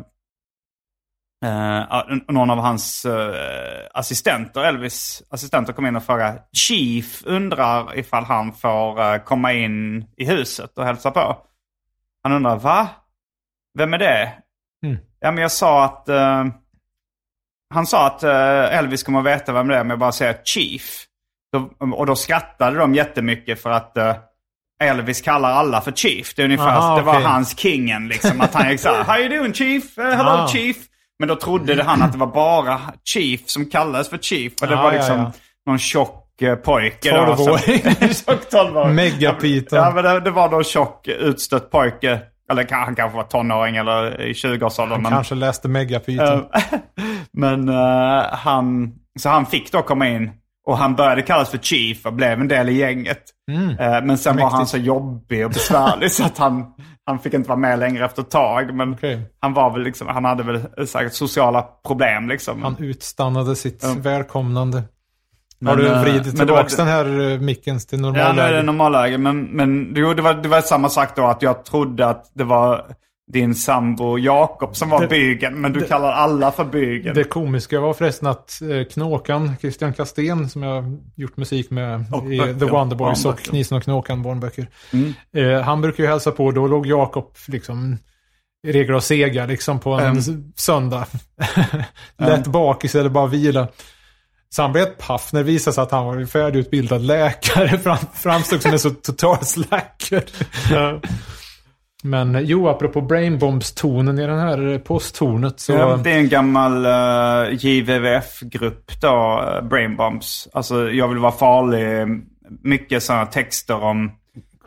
eh, någon av hans eh, assistenter, Elvis assistenter kom in och frågade Chief undrar ifall han får eh, komma in i huset och hälsa på. Han undrar, va? Vem är det? Mm. Ja, men jag sa att... han sa att Elvis kommer att veta vem det är om jag bara säger Chief. Då, och då skrattade de jättemycket för att Elvis kallar alla för Chief. Det är ungefär Aha, det var okej. hans kingen liksom. Att han gick såhär, How you doing Chief? Hello Ah. Chief. Men då trodde han att det var bara Chief som kallades för Chief. Och det Ah, var ja, liksom ja. någon tjock eh, pojke. Tolvåring. Megapiten. Ja, men det, det var någon tjock utstött pojke. Eller han kanske var tonåring eller i 20-årsåldern. men- Kanske läste Megapiten. Eh, Men eh, han, så han fick då komma in och han började kallas för Chief och blev en del i gänget. Eh, men sen var han så jobbig och besvärlig så att han, han fick inte vara med längre efter ett tag. Men Okej. han var väl liksom, han hade väl säkert sociala problem liksom. Han utstannade sitt Ja. välkomnande. Men, Har du eh, vridit tillbaka den här eh, micken till Ja, nu är det normalläge? normalläge. Men, men jo, det, var, det var samma sak då att jag trodde att det var din sambo Jakob som var Det- bygen, men du kallar alla för bygen. Det komiska var förresten att eh, Knåkan, Christian Kastén, som jag har gjort musik med Och i böcker, The Wonderboys och. Knisen och Knåkan barnböcker. Mm. Eh, han brukar ju hälsa på, då låg Jakob liksom i regel och sega liksom på en Mm. söndag. Lätt bakis eller bara vila. Så han blev ett paff när det visade sig att han var en färdigutbildad läkare. Fram, framstod som en så total slacker. Men eh, jo, apropå brainbombs-tonen i den här eh, posttornet så... Ja, det är en gammal uh, JVVF-grupp då, uh, Brainbombs. Alltså, jag vill vara farlig. Mycket sådana texter om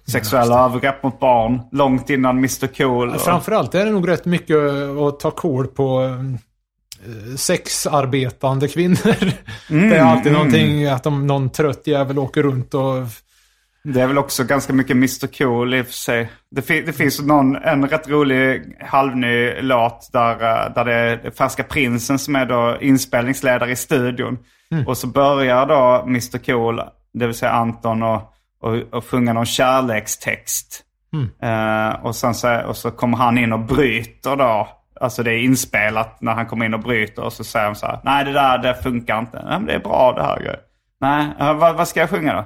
sexuella övergrepp mot barn. Långt innan Mr Cool. och- Framförallt är det nog rätt mycket att ta kål på eh, sexarbetande kvinnor. Mm, det är alltid någonting att de, någon trött jävel åker runt och... Det är väl också ganska mycket Mr Cool i och för sig. Det, fi- det finns någon, en rätt rolig halvny låt där, eh, där det är Färska Prinsen som är då inspelningsledare i studion. Och så börjar då Mr Cool, det vill säga Anton, och, och, och sjunga någon kärlekstext. Eh, och, sen så, och så kommer han in och bryter då. Alltså det är inspelat när han kommer in och bryter och så säger han så här. Nej det där det funkar inte. Nej men det är bra det här. Nej, eh, vad, vad ska jag sjunga då?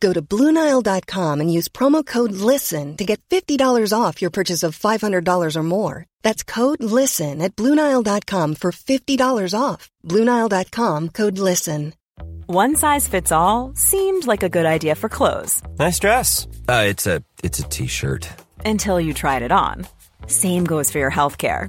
Go to BlueNile.com and use promo code LISTEN to get $50 off your purchase of $500 or more. That's code LISTEN at BlueNile.com for $50 off. BlueNile.com code LISTEN. One size fits all seemed like a good idea for clothes Nice dress. Uh, it's a it's a t-shirt. until you tried it on. Same goes for your healthcare.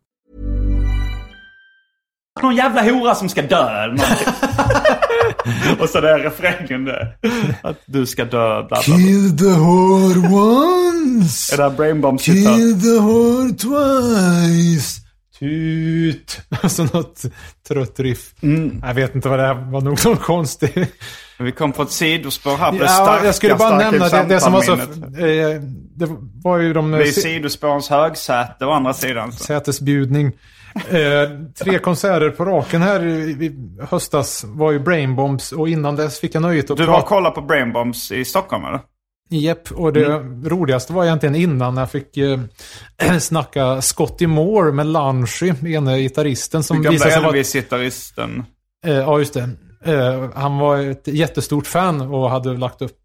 någon jävla hora som ska dö eller. Och så är refrängen där. Att du ska dö, bla bla. bla. Kill the whore once. Är det Brainbomb citat? Kill the whore twice. Tut. Alltså något trött riff. Mm. Jag vet inte vad det här var nog någon konstig. Vi kom på ett sidospår här på det Ja, starka, jag skulle bara nämna det, det som var så... Eh, det var ju de... Det är eh, sidospårens högsäte å andra sidan. Så. sätesbjudning. Eh, tre konserter på raken här i, i höstas var ju Brainbombs och innan dess fick jag nöjet att Du var och kollade på Brainbombs i Stockholm eller? Japp, och det Mm. roligaste var egentligen innan när jag fick eh, snacka Scotty Moore med Lunchy, ene gitarristen som visade sig vara... Elvis-gitarristen. Eh, ja, just det. Eh, han var ett jättestort fan och hade lagt upp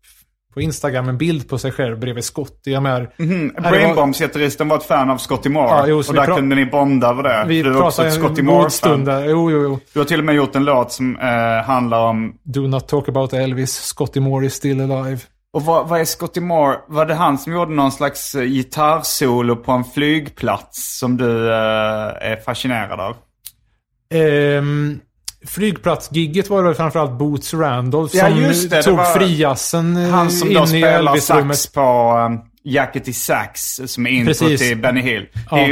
på Instagram en bild på sig själv bredvid Scotty. Jag menar, Mm, här var- Brainbombs-gitarristen var ett fan av Scotty Moore. Ja, jo, och där kunde ni bonda över det. Vi du är också ett Scotty Moore-fan. stund där. Jo, jo, jo. Du har till och med gjort en låt som eh, handlar om... Do not talk about Elvis. Scotty Moore is still alive. Och vad, vad är Scotty Moore? Var det han som gjorde någon slags eh, gitarrsolo på en flygplats som du eh, är fascinerad av? Ehm, flygplatsgigget var det framförallt Boots Randolph Ja, som just det, det tog var frijassen eh, Han som in då spelar sax på um, Jacket i Sax som är intro Precis. till Benny Hill. Ja.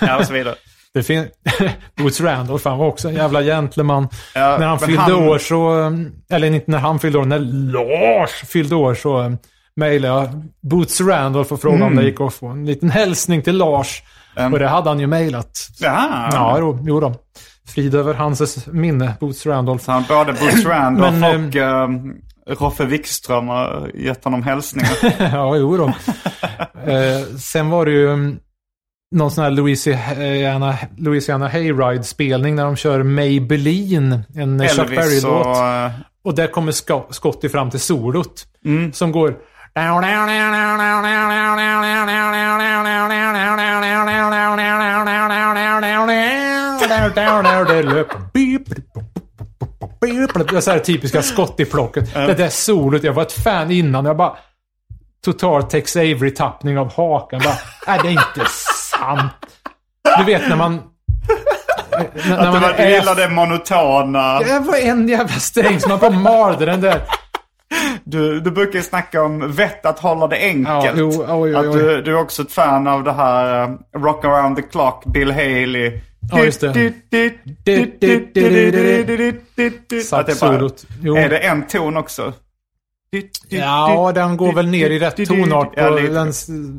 Ja, och så vidare. Det fin- Boots Randolph, han var också en jävla gentleman. Ja, när han fyllde han- år så, eller inte när han fyllde år, när Lars fyllde år så mejlade jag Boots Randolph och frågade om det gick att få en liten hälsning till Lars. Mm. Och det hade han ju mejlat. Jaha. Ja, jo, jo då. Frid över hans minne, Boots Randolph. Så han både Bruce Randolph Men, och eh, Roffe Wikström har gett honom hälsningar. ja, jo då. eh, sen var det ju mm, någon sån här Louisiana, Louisiana Hayride-spelning när de kör Maybelline, en Chuck Elvis Berry-låt. och... eh, Och där kommer Sco- Scotty fram till solot. Mm. Som går... Det så här typiska Scotty-plocket. Det där solot, jag var ett fan innan. Jag bara... Total Tex Avery-tappning av hakan. Bara, det är inte sant. Du vet när man... När, Att du, var- du gillar det monotona. Det var en jävla sträng som man bara malde den där. Du, du brukar ju snacka om vett att hålla det enkelt. Ja, jo, oj, oj, Att oj. du, du är också ett fan av det här eh, Rock around the clock, Bill Haley. Ja, just det. Att det är, bara, Saxolot. Är det en ton också? Ja, den går väl ner i rätt tonart på den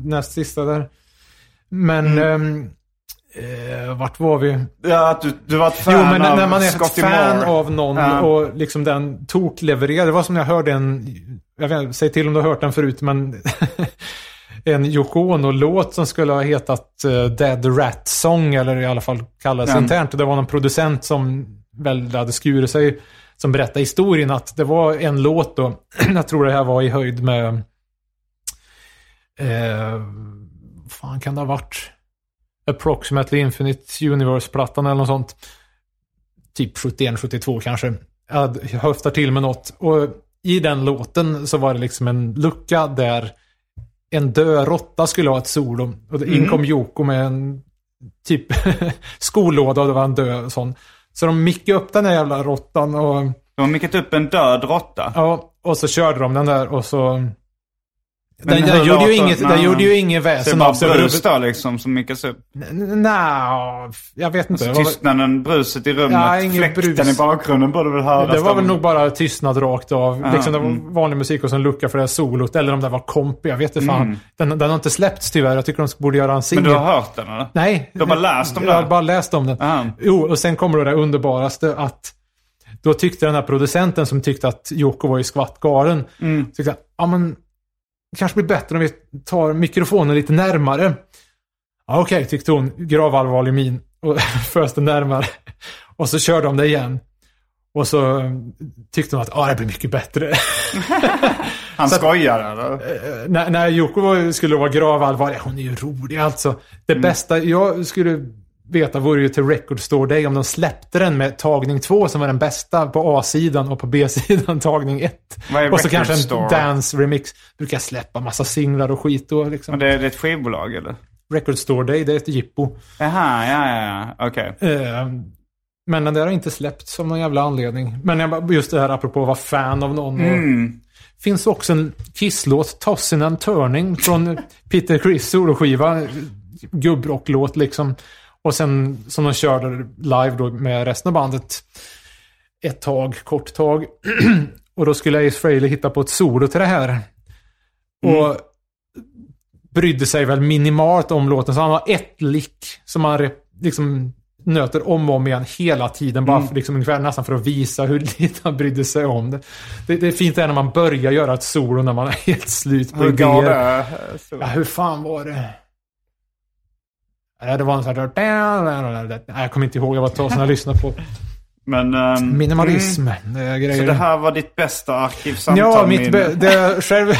näst sista där. Men... ehm, eh, vart var vi? Ja, att du, du var ett fan Jo, men av när man är ett Scotty fan Moore. av någon Ja. och liksom den toklevererar. Det var som jag hörde en... Jag vet inte, säg till om du har hört den förut, men... en Yoko Ono-låt som skulle ha hetat eh, Dead Rat Song, eller i alla fall kallades Mm. internt. Och det var någon producent som väl hade skurit sig, som berättade historien att det var en låt då, jag tror det här var i höjd med... Eh, fan kan det ha varit? Approximately Infinite Universe-plattan eller något sånt. Typ 71-72 kanske. Jag höftar till med något. Och i den låten så var det liksom en lucka där en död råtta skulle ha ett solo. Och in kom Yoko med en typ skolåda och det var en död sån. Så de mickade upp den där jävla råttan och, De har mickat upp en död råtta. ja, och så körde de den där och så... Men Den, den, gjorde ju inget, den gjorde ju inget det väsen av sig brus överhuvudtaget. då liksom som mickas upp. Nej, jag vet inte. Så Det var- tystnaden, bruset i rummet, Ja, fläkten brus. i bakgrunden borde väl höras. Det var väl nog bara tystnad rakt av. Ja, liksom det var mm. vanlig musik och så en lucka för det här solot. Eller om det var komp, jag vet inte fan. Mm. Den, den har inte släppts tyvärr. Jag tycker de borde göra en Men singel. du har hört den eller? Nej. Du har bara läst om Jag har den? bara läst om den. Aha. Jo, och sen kommer det underbaraste att då tyckte den här producenten som tyckte att Joko var ju skvatt galen. Mm. Tyckte ja men, kanske blir bättre om vi tar mikrofonen lite närmare. Ja, Okej, tyckte hon, gravallvarlig min. Och föste närmare. Och så körde de det igen. Och så eh, tyckte hon att ah, det blir mycket bättre. Han Så skojar eller? Eh, när, när Joko skulle vara gravallvarlig, hon är ju rolig alltså. Det bästa jag skulle veta vore ju till Record Store Day om de släppte den med tagning 2 som var den bästa på A-sidan och på B-sidan tagning 1. Vad är Och så kanske en Store? dance remix. Brukar släppa massa singlar och skit och liksom. Men det, det är ett skivbolag eller? Record Store Day, det är ett jippo. Jaha, ja, ja, ja. Okej. Eh, Men den där har inte släppts av någon jävla anledning. Men jag, just det här apropå att vara fan av någon. Mm. Finns också en Kiss-låt, Tossin and Turning, från Peter Criss soloskiva. Gubbrocklåt liksom. Och sen som de körde live då med resten av bandet. Ett tag, kort tag. och då skulle Ace Frehley hitta på ett solo till det här. Och brydde sig väl minimalt om låten. Så han har ett lick som han liksom nöter om och om igen hela tiden. Bara för, liksom, ungefär nästan för att visa hur lite han brydde sig om det. Det, det är fint är när man börjar göra ett solo när man är helt slut på Hur idéer. det? Så. Ja, hur fan var det? Ja, det var en sån här... Jag kommer inte ihåg. Jag var ett tag sedan jag lyssnade på Men... ehm, minimalism. Mm. grejer. Så det här var ditt bästa arkivsamtal? Ja, mitt be- det, själv,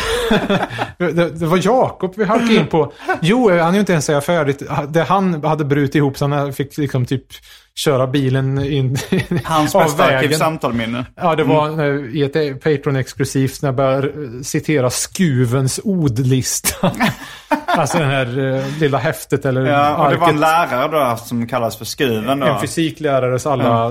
det, det var Jakob vi halkade in på. Jo, han är ju inte ens säga färdigt. Det han hade brutit ihop så han fick liksom typ köra bilen in Hans av bästa arkivsamtalminne. Ja, det var eh, i ett Patreon-exklusivt när jag började eh, citera Skuvens ordlista. alltså den här eh, lilla häftet eller Ja, och det var en arket. lärare då som kallas för Skuven då. En fysiklärares alla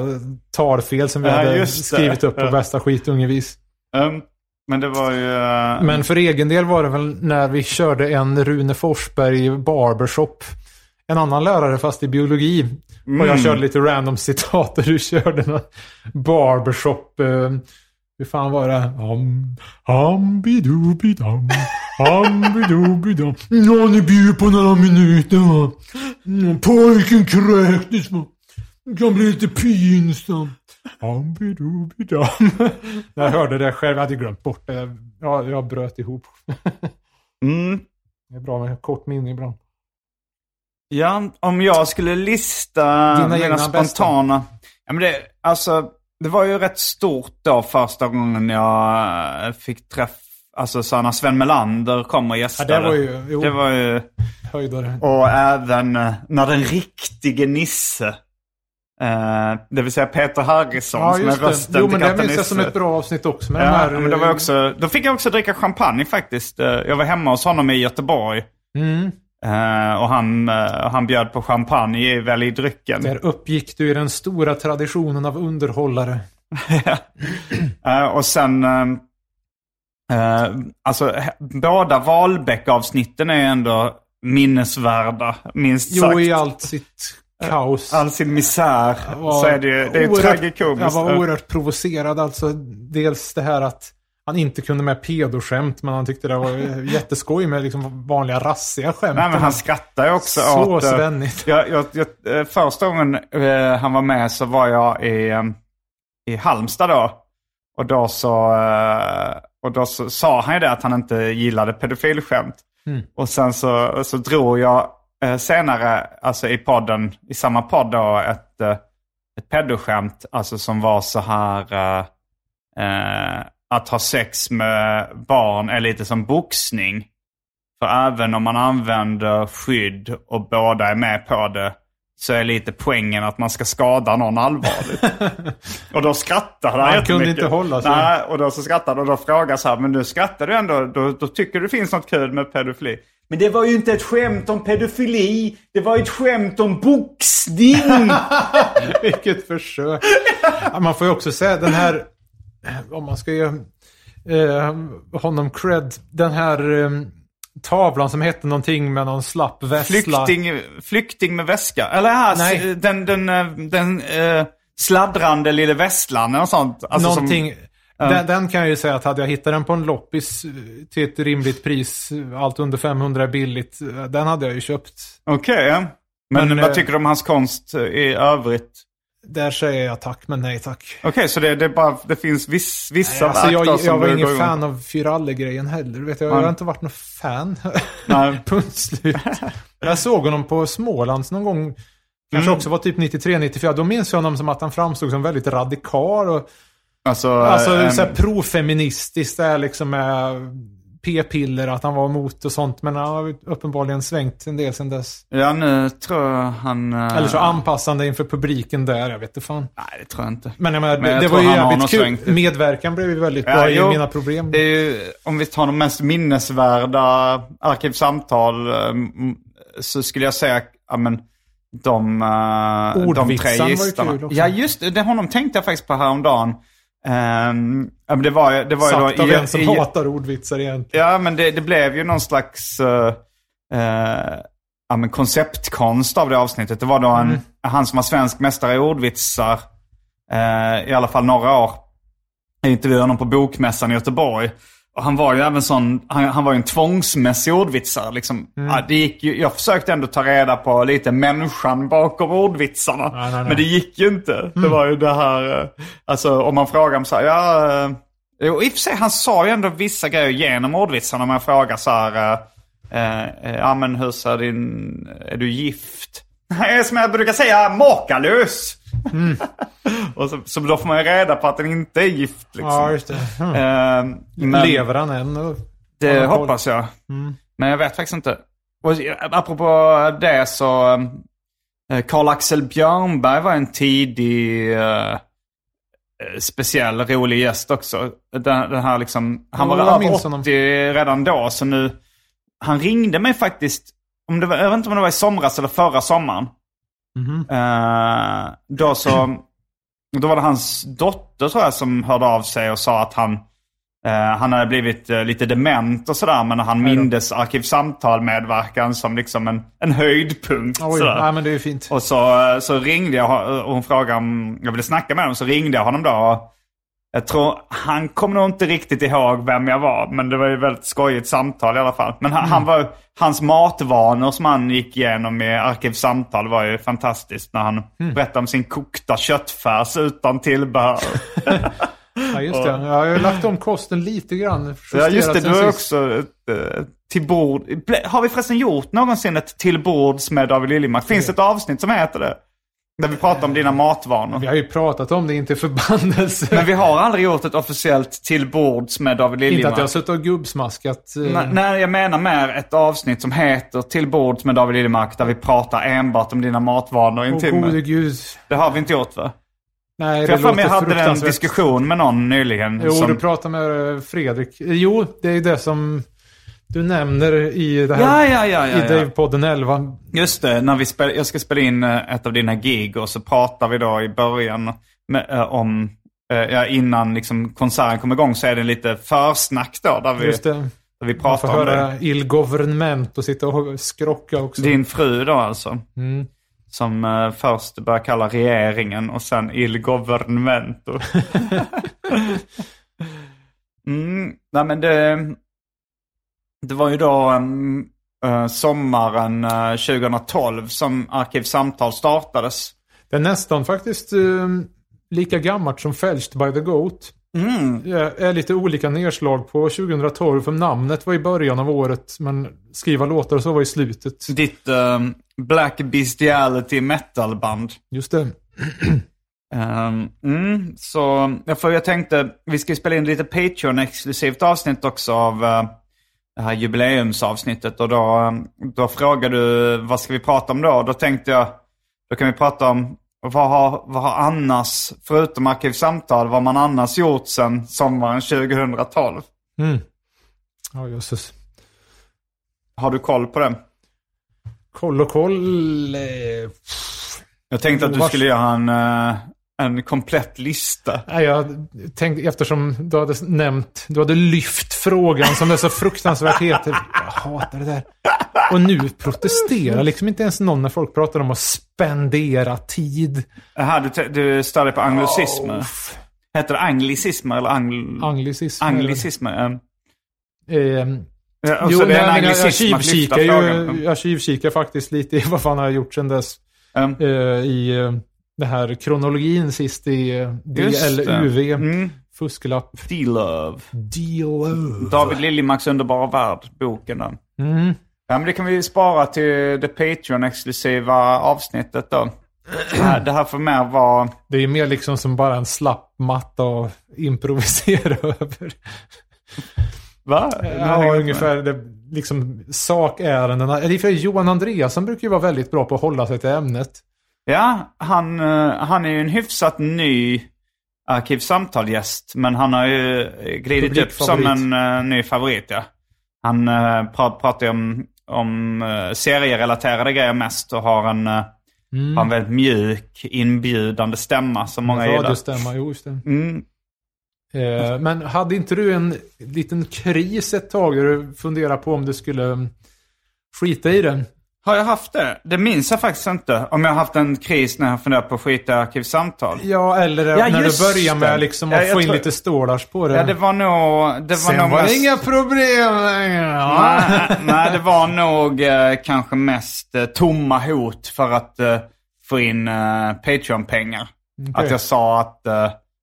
talfel som vi Ja, hade det. skrivit upp på Ja. bästa skitungevis. Ehm, men det var ju... eh, Men för egen del var det väl när vi körde en Rune Forsberg barbershop. En annan lärare fast i biologi. Och jag Mm. körde lite random citat och du körde någon barbershop. Eh, Hur fan var det? Ham, hambidubidam, hambidubidam. Ja, ni bjuder på några minuter va. Mm, Pojken kräktes va. Det kan bli lite pinsamt. Hambidubidam. När jag hörde det själv, jag hade glömt bort det. Ja, jag bröt ihop. Mm. Det är bra med kort minne ibland. Ja, om jag skulle lista Dina mina spontana... Ja, men det, alltså, det var ju rätt stort då första gången jag eh, fick träffa... Alltså så när Sven Melander kom och gästade. Ja, det var ju- jo. Det var ju... Höjdare. Och även eh, när den riktige Nisse, eh, det vill säga Peter Harrison Ja, som är just det. rösten Jo, till men det minns jag som ett bra avsnitt också. Med Ja, här, men det var också, då fick jag också dricka champagne faktiskt. Jag var hemma hos honom i Göteborg. Mm. Eh, och han, eh, han bjöd på champagne väl i drycken. Där uppgick du i den stora traditionen av underhållare. Eh, och sen, alltså båda Wahlbeck-avsnitten är ändå minnesvärda, minst Jo, sagt. i allt sitt kaos. All sin misär. så är det ju, det är oerhört- tragikomiskt. Jag var oerhört provocerad. Alltså, dels det här att han inte kunde med pedoskämt, men han tyckte det var jätteskoj med liksom vanliga rassiga skämt. Nej, men han skrattar ju också Så åt... eh, svennigt. Jag, jag, jag, eh, första gången eh, han var med så var jag i, i Halmstad då. Och då så, och då så sa han ju det att han inte gillade pedofilskämt. Mm. Och sen så, så drog jag senare, alltså i podden, i samma podd då, ett, ett pedoskämt. Alltså som var så här, eh, att ha sex med barn är lite som boxning. För även om man använder skydd och båda är med på det så är lite poängen att man ska skada någon allvarligt. och då skrattade han Han kunde inte hålla sig. Nej, och då så skrattade och då frågade jag så här, men nu skrattar du ändå, då, då tycker du det finns något kul med pedofili. Men det var ju inte ett skämt om pedofili, det var ett skämt om boxning. Vilket försök. Man får ju också säga den här, om man ska ge eh, honom cred, den här eh, tavlan som hette någonting med någon slapp vessla. Flykting, flykting med väska. Eller här, Nej. den, den, eh, den eh, sladdrande lille vesslan och sånt. Alltså som- någonting. Den, den kan jag ju säga att hade jag hittat den på en loppis eh, till ett rimligt pris, eh, allt under 500 är billigt, eh, den hade jag ju köpt. Okej, ja. Men, Men, vad eh, tycker du om hans konst eh, i övrigt? Där säger jag tack, men nej tack. Okej, så det, det, bara, det finns viss, vissa Nej, alltså jag, som jag var ingen fan igång av Fyralle-grejen heller. Vet, jag, jag har inte varit någon fan. Punkt slut. Jag såg honom på Smålands någon gång. Kanske Mm. också var typ 93-94. Då minns jag honom som att han framstod som väldigt radikal. Och, Alltså, alltså eh, så här profeministiskt där liksom med p-piller, att han var emot och sånt. Men han har uppenbarligen svängt en del sedan dess. Ja, nu tror jag han... eh, Eller så anpassande inför publiken där, jag vet inte fan. Nej, det tror jag inte. Men jag menar, Men jag det var ju jävligt kul. svängt. Medverkan blev ju väldigt Ja, bra i jo. mina problem. Det är ju, om vi tar de mest minnesvärda arkivsamtal eh, så skulle jag säga, ja men de, eh, de tre gästerna. Ja just det, det honom tänkte jag faktiskt på häromdagen. Um, ja, men det var, ju- det var ju Sagt då av en som i- hatar ordvitsar egentligen. Ja, men det, det blev ju någon slags eh, eh, ja, men konceptkonst av det avsnittet. Det var då en, Mm. han som var svensk mästare i ordvitsar eh, i alla fall några år. Jag intervjuade honom på Bokmässan i Göteborg. Och han var ju även sån, han, han var ju en tvångsmässig ordvitsare. Liksom. Mm. Ja, det gick ju, jag försökte ändå ta reda på lite människan bakom ordvitsarna. Nej, nej, nej. Men det gick ju inte. Det var ju det här, eh, alltså om man frågar om så här, ja... eh, Jo, i och för sig, han sa ju ändå vissa grejer genom ordvitsarna. Om man frågar så här, eh, eh, ja men hur ser din, är du gift? Nej, som jag brukar säga, makalös. och så, så då får man ju reda på att den inte är gift liksom. Ja, just det. Mm. Eh, men Lever han än? Det hoppas jag. Mm. Men jag vet faktiskt inte. Och apropå det så, eh, Karl-Axel Björnberg var en tidig eh, speciell, rolig gäst också. Den, den här liksom, han var över minns 80 honom. redan då, så nu... Han ringde mig faktiskt, om det var, jag vet inte om det var i somras eller förra sommaren. Eh, då så, då var det hans dotter tror jag som hörde av sig och sa att han, eh, han hade blivit eh, lite dement och sådär. Men han mindes Arkivsamtal medverkan som liksom en, en höjdpunkt. Oj, sådär. men det är fint. Och så, så ringde jag och hon frågade om jag ville snacka med honom. Så ringde jag honom då. Och, Jag tror, han kommer nog inte riktigt ihåg vem jag var, men det var ju ett väldigt skojigt samtal i alla fall. Men han, han var, hans matvanor som han gick igenom i Arkivsamtal var ju fantastiskt när han berättade om sin kokta köttfärs utan tillbehör. Ja, just det. Ja, jag har lagt om kosten lite grann. Ja, just det. Du har också ett eh, till bord. Har vi förresten gjort någonsin ett till bords med David Liljemark? Finns det ett avsnitt som heter det? Där vi pratar om dina matvanor. Vi har ju pratat om det, inte förbannelse. Men vi har aldrig gjort ett officiellt till bords med David inte att Liljemark. jag har suttit och gubbsmaskat. eh, Nej, jag menar mer ett avsnitt som heter Till bords med David Liljemark där vi pratar enbart om dina matvanor i en timme. gode gud. Det har vi inte gjort va? Nej, För jag det mig låter jag hade en diskussion med någon nyligen. Jo, som... du pratar med Fredrik. Jo, det är det som du nämner i det här. ja, ja, ja, I. Dave-podden 11. Just det, när vi spel, jag ska spela in eh, ett av dina gig och så pratar vi då i början med, eh, om, eh, ja, innan liksom konserten kommer igång så är det lite försnack då där vi, Just det. där vi Man får pratar om det. höra Il Government och sitta och skrocka också. Din fru då alltså. Mm. Som först börjar kalla regeringen och sen il governmento. mm, nej men det, det var ju då um, eh, sommaren eh, 2012 som Arkivsamtal startades. Det är nästan faktiskt eh, lika gammalt som Fälscht by the Goat. Mm. Det är lite olika nedslag på 2012. För namnet var i början av året. Men skriva låtar och så var i slutet. Ditt eh, Black Bestiality metalband. Just det. Um, mm, så för jag tänkte, vi ska spela in lite Patreon-exklusivt avsnitt också av eh, det här jubileumsavsnittet. Och då, då frågade du, vad ska vi prata om då? Då tänkte jag, då kan vi prata om, vad har, vad har annars, förutom Arkivsamtal, vad man annars gjort sedan sommaren 2012? Mm. Ja, jösses. Har du koll på det? Koll och koll. Eh, Jag tänkte att du skulle göra en, eh, en komplett lista. Nej, jag tänkte eftersom du hade nämnt, du hade lyft frågan som är så fruktansvärt het. Jag hatar det där. Och nu protesterar liksom inte ens någon när folk pratar om att spendera tid. Aha, du, du stör dig på anglicismer. Oh, Heter det anglicismer eller angl... Anglicism. Anglicismer. eh. Eh, Ja, och jo, det är en jag, jag tjuvkikar ju, jag tjuvkikar faktiskt lite i vad fan har jag gjort sedan dess. Mm. Eh, I eh, det här kronologin sist i. DLUV. Mm. Fusklapp. D-Love. DLUV. David Liljemarks underbara värld, boken där. Mm. Ja, men det kan vi spara till det Patreon-exklusiva avsnittet då. Det här, det här får mer vara... Det är mer liksom som bara en slapp matta att improvisera över. Va? Ja, ungefär det, liksom sakärendena. Eller för Johan Andreasson brukar ju vara väldigt bra på att hålla sig till ämnet. Ja, han, eh, han är ju en hyfsat ny Arkivsamtal-gäst. Men han har ju glidit upp som en uh, ny favorit, ja. Han uh, pra pratar ju om, om uh, serierelaterade grejer mest och har en, uh, har en väldigt mjuk, inbjudande stämma som många gillar. Radiostämma, jo just det. Mm. Eh, men hade inte du en liten kris ett tag där du funderade på om du skulle mm, skita i det? Har jag haft det? Det minns jag faktiskt inte. Om jag har haft en kris när jag funderar på att skita i Arkivsamtal. Ja, eller Ja, när du börjar med det. liksom Ja, att jag få in tror- lite stålars på det. Ja, det var nog... Det var Sen nog var det mest... inga problem längre. Ja. Nej, nej, det var nog eh, kanske mest eh, tomma hot för att eh, få in eh, Patreon-pengar. Okej. Att jag sa att...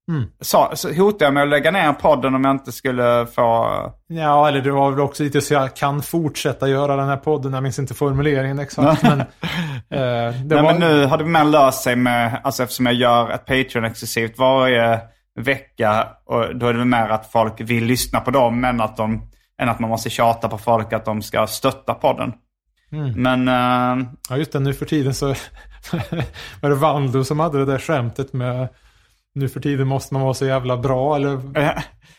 Mm. sa, så hotade jag med att lägga ner podden om jag inte skulle få... Ja, eller det var väl också lite så jag kan fortsätta göra den här podden. Jag minns inte formuleringen exakt. men, eh, Nej, var... men nu har det mer löst sig med... Alltså eftersom jag gör ett Patreon-exklusivt varje vecka. Och då är det mer att folk vill lyssna på dem men att de... Än att man måste tjata på folk att de ska stötta podden. Mm. Men... eh, Ja, just det. Nu för tiden så var det Valdo som hade det där skämtet med nu för tiden måste man vara så jävla bra. Eller, eh,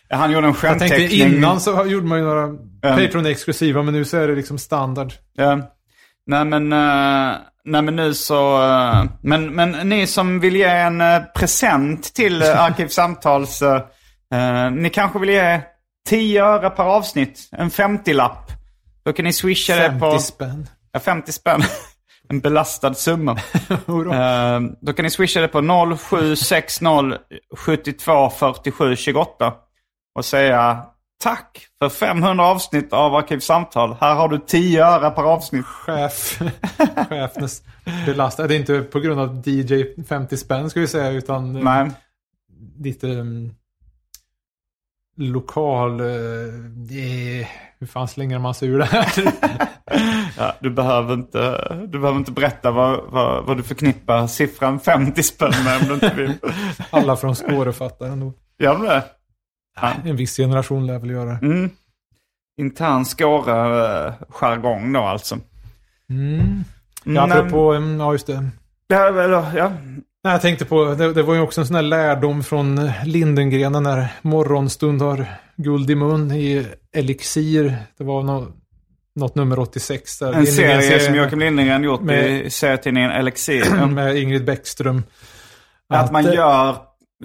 han gjorde en jag tänkte skämtteckning. innan så gjorde man ju några Patreon-exklusiva, men nu så är det liksom standard. Ja. Nej men, eh, nej men nu så... eh, men, men ni som vill ge en eh, present till uh, Arkivsamtals... eh, ni kanske vill ge 10 öre per avsnitt. En 50-lapp. Då kan ni swisha det 50 på... spänn. Ja, 50 spänn. En belastad summa. Eh, då kan ni swisha det på 0760 72 47 28 och säga tack för 500 avsnitt av Arkivsamtal. Här har du 10 öre per avsnitt. Chef. Chefens belastad. Det är inte på grund av DJ 50 spänn ska vi säga utan eh, Nej. lite um, lokal... Uh, hur fan slänger man sig ur det här? Ja, du, behöver inte, du behöver inte berätta vad, vad, vad du förknippar siffran 50 spänn med om du inte vill. Alla från Skåre fattar ändå. Gör de det? En viss generation lär väl göra det. Mm. Intern Skåre-jargong då alltså. Mm. Mm, Ja, apropå, um, ja just det. Ja, ja. Nej, Jag tänkte på, det, det var ju också en sån här lärdom från Lindengren, den där morgonstund har guld i mun i Elixir. Det var nå, något nummer 86 där. En Lindengren serie som Joakim Lindgren gjort Med- i serietidningen Elixir. med Ingrid Bäckström. Att man eh, gör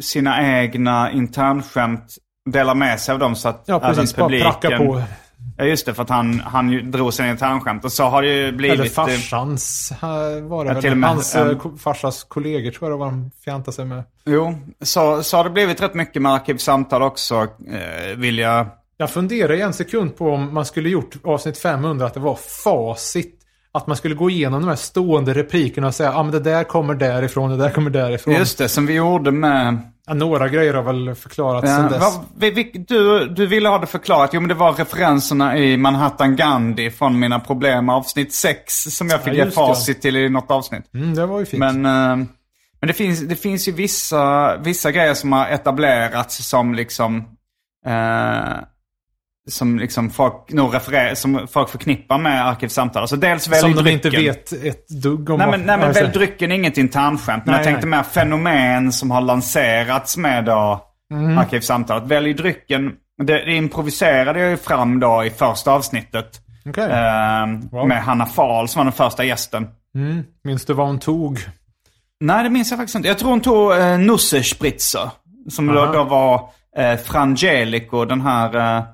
sina egna internskämt, delar med sig av dem så att Ja, precis. även Bara publiken... pracka på. Ja, just det. För att han, han ju drog sina internskämt. Och så har det ju blivit... Eller farsans eh, var det Ja, väl. till med, Hans um, eh, farsas kollegor tror jag det var de fjantade sig med. Jo, så, så har det blivit rätt mycket med Arkivsamtal också, vill jag... Jag funderar i en sekund på om man skulle gjort avsnitt 500 att det var facit. Att man skulle gå igenom de här stående replikerna och säga ah, men det där kommer därifrån, det där kommer därifrån. Just det, som vi gjorde med... Ja, några grejer har väl förklarats Ja, sedan dess. vad, vi, vi, du, du ville ha det förklarat. Jo, men det var referenserna i Manhattan Gandhi från Mina problem avsnitt 6 som jag fick Ja, ge just det. facit till i något avsnitt. Mm, det var ju fint. Men, eh, men det, finns, det finns ju vissa, vissa grejer som har etablerats som liksom... Eh, som liksom folk nog refererar, som folk förknippar med Arkivsamtal. Alltså dels välj Som de drycken. inte vet ett dugg om. Nej men, nej, men alltså, välj drycken är inget internskämt. Men Nej, jag tänkte nej. mer fenomen som har lanserats med då Mm. Arkivsamtalet. Välj drycken. Det, det improviserade jag ju fram då i första avsnittet. Okej. Eh, Wow. Med Hanna Fahl som var den första gästen. Mm, minns du vad hon tog? Nej, det minns jag faktiskt inte. Jag tror hon tog eh, Nusse Spritzer. Som då, då var eh, Frangelico, den här eh,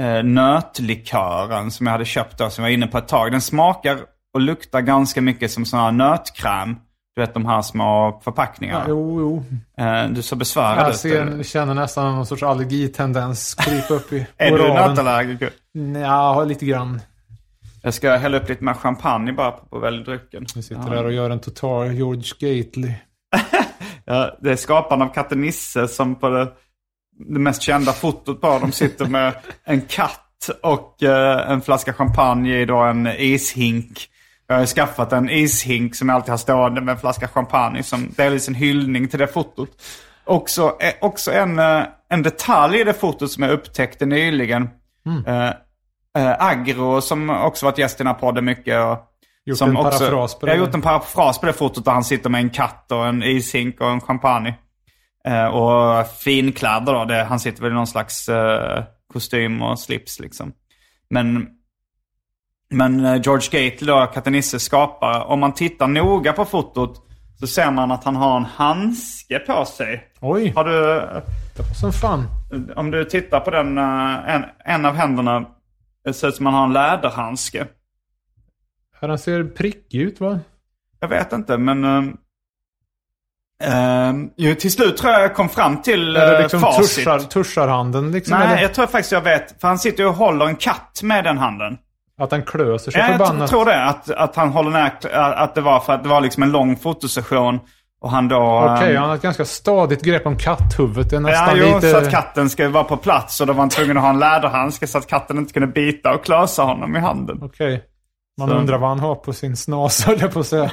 eh, nötlikören som jag hade köpt då, som jag var inne på ett tag. Den smakar och luktar ganska mycket som sån här nötkräm. Du vet de här små förpackningarna. Ja, jo, jo. Eh, du så besvärad Jag ut. ser, känner nästan någon sorts allergitendens krypa upp i Är du nötallergiker? Ja, lite grann. Jag ska hälla upp lite mer champagne bara på, på välj drycken. Vi sitter där och gör en total George Gately. Ja, det är skaparen av katten Nisse som på det, det mest kända fotot på dem sitter med en katt och eh, en flaska champagne i då en ishink. Jag har skaffat en ishink som jag alltid har stående med en flaska champagne som delvis en hyllning till det fotot. Också, eh, också en, eh, en detalj i det fotot som jag upptäckte nyligen. Eh, eh, Agro som också varit gäst i den här podden mycket. Och, Gjort som en också, parafras på det Jag har gjort en parafras på det fotot där han sitter med en katt och en ishink och en champagne. Eh, och finkläder då. Det, han sitter väl i någon slags eh, kostym och slips liksom. Men, men eh, George Gately då, Katte Nisses skapare. Om man tittar noga på fotot så ser man att han har en handske på sig. Oj, Har du, det var som fan. om du tittar på den, eh, en, en av händerna. Det ser ut som att han har en läderhandske. Han ser prickig ut va? Jag vet inte, men... ehm, ehm, jo, till slut tror jag jag kom fram till Eller uh, liksom facit. tuschar, tuschar handen liksom? Nej, eller? jag tror faktiskt jag vet. För han sitter ju och håller en katt med den handen. Att han klöser sig Ja, jag förbannat? tror det. Att, att han håller ner, att det var för att det var liksom en lång fotosession. Och han då... Okej, ehm, han har ett ganska stadigt grepp om katthuvudet. Det är Ja, nästan jo, lite... så att katten ska vara på plats. Och då var han tvungen att ha en läderhandske så att katten inte kunde bita och klösa honom i handen. Okej. Man Så- undrar vad han har på sin snas, höll jag på att säga.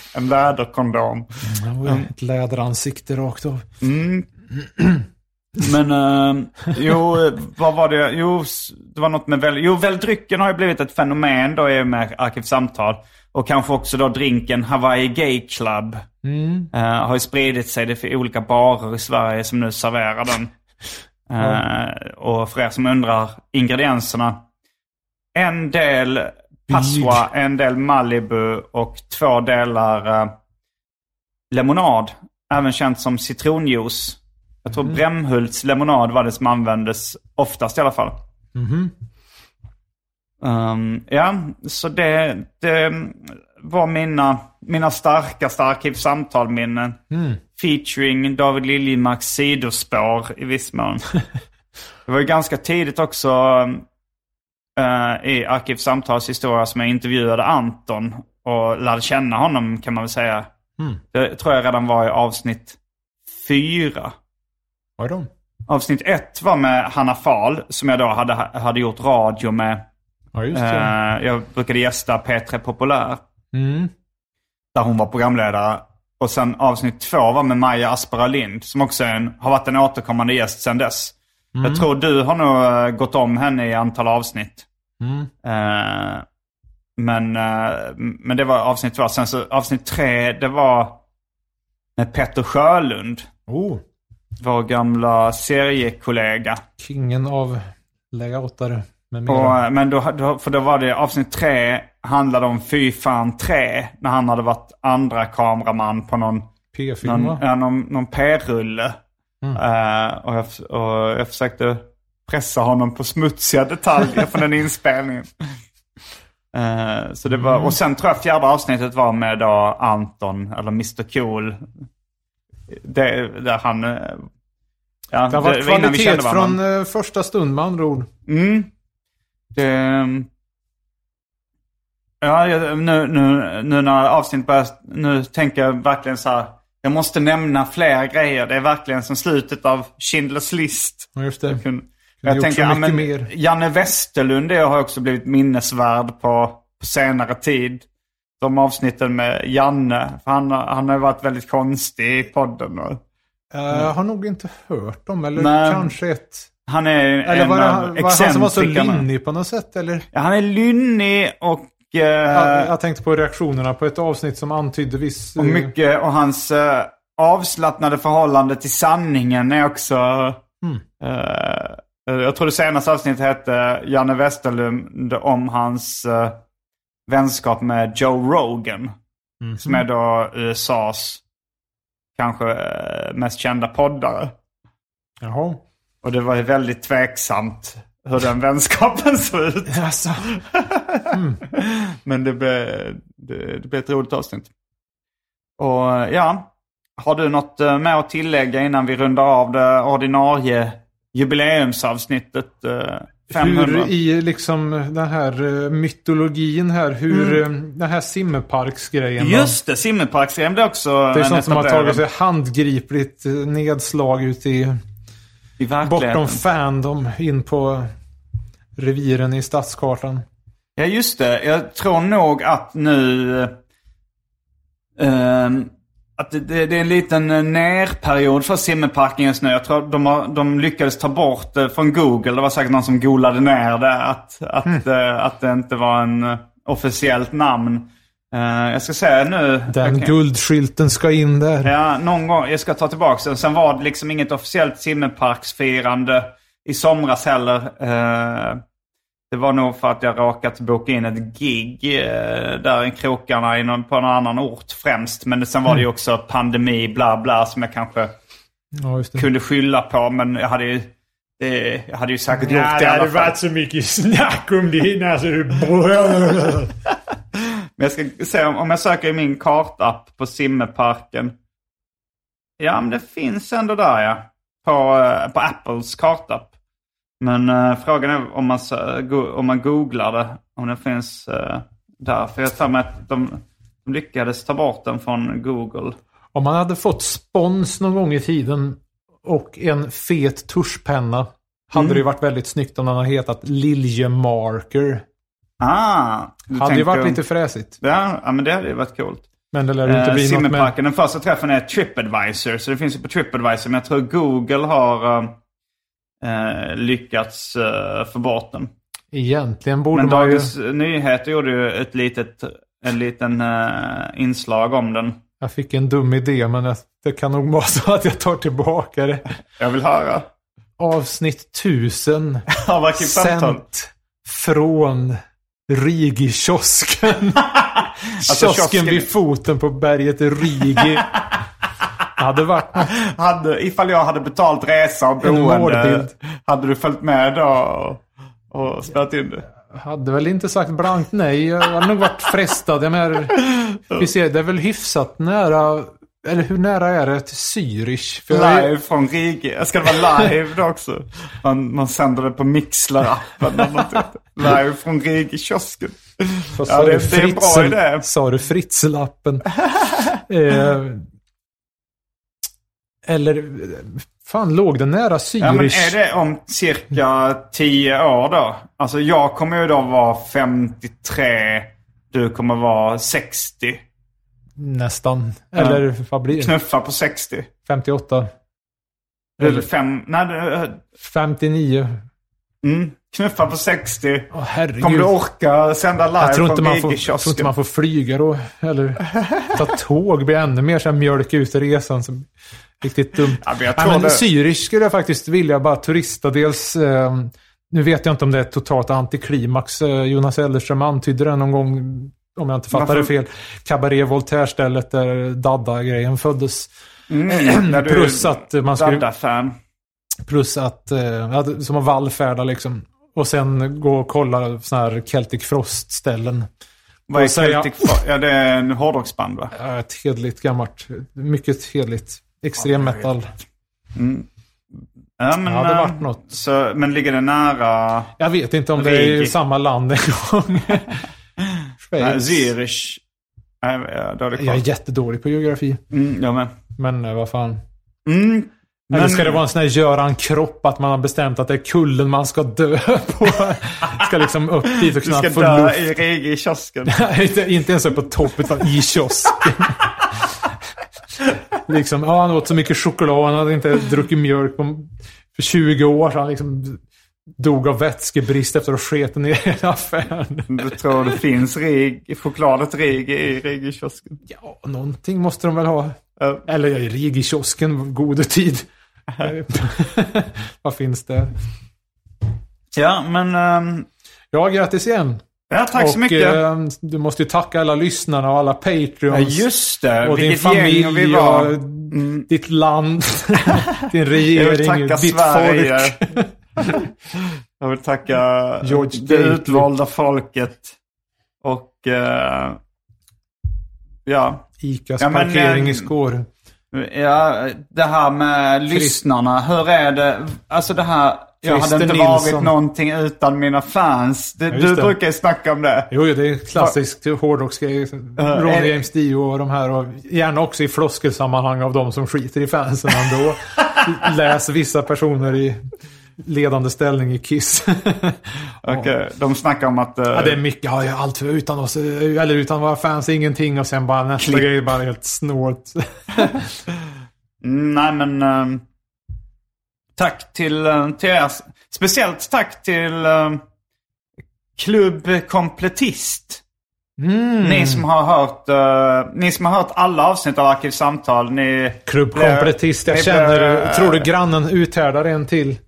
En läderkondom. Mm. Ett läderansikte rakt av. Men eh, jo, vad var det? Jo, det var något med väl... Jo, väl drycken har ju blivit ett fenomen då i och med Arkivsamtal. Och kanske också då drinken Hawaii Gay Club. Eh, har ju spridit sig. Det är olika barer i Sverige som nu serverar den. Eh, Och för er som undrar ingredienserna. En del Passoa, en del Malibu och två delar eh, lemonad. Även känt som citronjuice. Jag tror Brämhults lemonad var det som användes oftast i alla fall. Um, ja, så det, det var mina, mina starkaste arkivsamtalminnen. Featuring David Liljemarks sidospår i viss mån. det var ju ganska tidigt också i Arkivsamtals historia som jag intervjuade Anton och lärde känna honom kan man väl säga. Det tror jag redan var i avsnitt fyra. Vad är de? Avsnitt ett var med Hanna Fahl som jag då hade, hade gjort radio med. Ja, just det. Eh, jag brukade gästa P3 Populär. Mm. Där hon var programledare. Och sen avsnitt två var med Maja Aspera Lind som också en, har varit en återkommande gäst sedan dess. Jag tror du har nog eh, gått om henne i antal avsnitt. Eh, men, eh, men det var avsnitt två. Sen så avsnitt tre, det var med Petter Sjölund. Oh, Vår gamla seriekollega. kingen av layoutare med Och, mera. eh, men då, då, för då var det avsnitt tre handlade om Fy fan 3. När han hade varit andra kameraman på någon, P-film någon, ja, någon, någon P-rulle. Eh, och, jag, och jag försökte pressa honom på smutsiga detaljer från den inspelningen. Eh, så det var, och sen tror jag fjärde avsnittet var med då Anton, eller Mr Cool. Det, där han... eh, Ja, Det har varit var kände kvalitet varandra. från eh, första stund med andra ord. Mm. Det... Ja, nu, nu, nu när avsnittet börjar, nu tänker jag verkligen så här. Jag måste nämna fler grejer. Det är verkligen som slutet av Schindler's list. Ja, just det. Jag, Kunde jag tänker, ja, men mer. Janne Westerlund det har också blivit minnesvärd på, på senare tid. De avsnitten med Janne. För han, har- han har ju varit väldigt konstig i podden. Och, Jag har nog inte hört dem, eller Nej. kanske ett... han är Eller en var det av han, var han som var så lynnig på något sätt, eller? Ja, han är lynnig och... eh, Jag, jag tänkte på reaktionerna på ett avsnitt som antydde viss... Och eh, mycket, och hans eh, avslappnade förhållande till sanningen är också... eh, jag tror det senaste avsnittet hette Janne Westerlund om hans eh, vänskap med Joe Rogan. Som är då USAs kanske mest kända poddare. Jaha. Och det var ju väldigt tveksamt hur den vänskapen såg ut. Alltså. Men det blev, det, det blev ett roligt avsnitt. Och ja, har du något eh, mer att tillägga innan vi rundar av det ordinarie jubileumsavsnittet eh, 500? Hur i liksom den här eh, mytologin här, hur eh, den här simmerparksgrejen? Just det, simmerparksgrejen blev också Det är sånt som har tagit sig handgripligt eh, nedslag ut i i verkligheten. bortom fandom in på reviren i stadskartan. Ja, just det. Jag tror nog att nu... ehm, att det, det, det är en liten eh, nerperiod för simmerparken just nu. Jag tror de, har, de lyckades ta bort det från Google. Det var säkert någon som golade ner det. Att, att, eh, att det inte var en eh, officiellt namn. Eh, jag ska säga nu... Den Okej. guldskylten ska in där. Ja, någon gång. Jag ska ta tillbaka den. Sen var det liksom inget officiellt simmerparksfirande i somras heller. Eh, det var nog för att jag råkat boka in ett gig eh, där i krokarna i någon, på någon annan ort främst. Men sen var det ju också pandemi, bla bla, som jag kanske Ja, just det. kunde skylla på. Men jag hade ju, det, jag hade ju säkert gjort Ja, det det i alla hade fall. varit så mycket snack om det innan så du... Men jag ska se om, om jag söker i min kartapp på simmerparken. Ja, men det finns ändå där ja. På, eh, på Apples kartapp. Men eh, frågan är om man, om man googlar det. Om det finns eh, där. För jag tar mig att de, de lyckades ta bort den från Google. Om man hade fått spons någon gång i tiden och en fet tuschpenna hade Mm. det varit väldigt snyggt om den hade hetat Liljemarker. Ah! du Hade ju varit lite fräsigt. Ja, ja, men det hade ju varit coolt. Men det lär ju inte Eh, bli något med... Den första träffen är Tripadvisor. Så det finns ju på Tripadvisor. Men jag tror Google har eh, eh, lyckats eh, få bort den. Egentligen borde Men man ju... Dagens Nyheter gjorde ju ett litet en liten eh, inslag om den. Jag fick en dum idé men det- det kan nog vara så att jag tar tillbaka det. Jag vill höra. Avsnitt 1000. Av Arkivsamtal. Sänt från Rigi-kiosken. Alltså, kiosken kiosken- vid foten på berget Rigi. Hade varit. Hade, ifall jag hade betalt resa och En boende, hade du följt med då och, och spelat in det? hade väl inte sagt blankt nej. Jag hade nog varit frestad. Jag menar, vi ser, det är väl hyfsat nära. Eller hur nära är det till Zürich? För jag Live från Riga. Ska det vara live då också? Man, man sänder det på något. live från Riga-kiosken. Vad Ja, det- det är en bra idé. Sa du Fritzlappen? eh, eller, fan låg det nära Zürich? Ja, men är det om cirka 10 år då? Alltså jag kommer ju då vara 53. Du kommer vara 60. Nästan. Eller vad blir det? Knuffa på 60. 58? Eller fem... Nej, det- 59? mm, knuffa på 60. Åh herregud. Kommer du orka sända live jag tror inte, från man får, jag tror inte man får flyga då. Eller ta tåg blir ännu mer så här mjölk ut i resan. Som, riktigt dumt. Ja, men jag Nej, tror men det. Zürich skulle jag faktiskt vilja bara turista. Dels, eh, nu vet jag inte om det är totalt antiklimax. Eh, Jonas Ellerström antydde det någon gång, om jag inte fattar det fel. Cabaret Voltaire-stället där Dadda-grejen föddes. Mm, Plus att man skulle- Dadda-fan. Plus att, eh, ja, det- som att vallfärda liksom. Och sen gå och kolla sådana här Celtic Frost-ställen. Vad är säga- Celtic Frost? Ja, det är en hårdrocksband va? Ja, Ett hedligt gammalt, mycket hedligt. Extrem metal. Ja, men, Ja, det eh, vart något. Så, men ligger det nära Jag vet inte om det är i Rigi. samma land en gång. nej, Schweiz. Zürich? Nej, har dålig Jag är jättedålig på geografi. Mm, jag med. Men eh, vad fan. Mm, Eller men- ska det vara en sån här Göran Kropp, att man har bestämt att det är kullen man ska dö på? ska liksom upp dit och Du ska knappt få dö luft. i Riga i kiosken. inte, inte ens upp på topp, utan i kiosken. liksom, ja, han åt så mycket choklad, han hade inte druckit mjölk på, för 20 år sedan. Liksom, dog av vätskebrist efter att ha sket ner hela affären. Du tror det finns rig, chokladet Rig i Riga i kiosken? Ja, någonting måste de väl ha. Ja. Eller i Rigi-kiosken, gode tid. Vad finns där? Ja, men... ehm, Ja, grattis igen. ja, tack så och, mycket. eh, du måste ju tacka alla lyssnarna och alla Patreons. ja, just det. och din Vilket gäng familj vi var. och ditt land, din regering, ditt Sverige. folk. Jag vill tacka George det Gately. utvalda folket. Och... eh, ja. Icas Ja, parkering eh, i Skåre. Ja, det här med lyssnarna. Hur är det? Alltså det här... Jag Christer hade inte Nilsson. varit någonting utan mina fans. Det, Ja, du det. brukar ju snacka om det. Jo, det är klassiskt hårdrocksgrej. är Ronny James Dio och de här. Och gärna också i floskelsammanhang av de som skiter i fansen ändå. Läs vissa personer i ledande ställning i Kiss. Okej, de snackar om att... eh, Ja, det är mycket. Ja, allt utan oss. Eller utan våra fans, ingenting. Och sen bara nästa grej bara helt snålt. Mm, Nej, men... ehm, tack till, eh, till er. Speciellt tack till uh, Klubb Komplettist. Mm. Ni som har hört eh, Ni som har hört alla avsnitt av Arkivsamtal. Ni... Klubbkomplettist. Jag ni känner... blir- Tror du grannen uthärdar en till?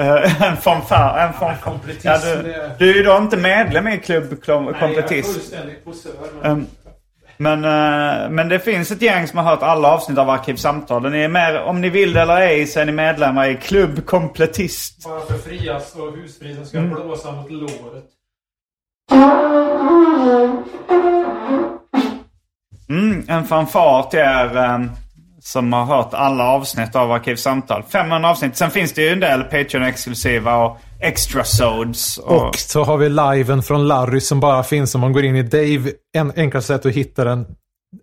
Eh, en fanfär. En fan, komplettist, ja, du, du är ju då inte medlem i Klubb Komplettist. Ehm, Men, eh, men det finns ett gäng som har hört alla avsnitt av Arkivsamtal. Ni är med, om ni vill det eller ej så är ni medlemmar i Klubb Komplettist. Bara för frias och husfriden ska blåsa mot låret. Mm, en fanfar till er eh, som har hört alla avsnitt av Arkivsamtal. 500 avsnitt. Sen finns det ju en del Patreon-exklusiva och extrasodes. Och, Och så har vi liven från Larry som bara finns om man går in i Dave. En enklast sätt att hitta den.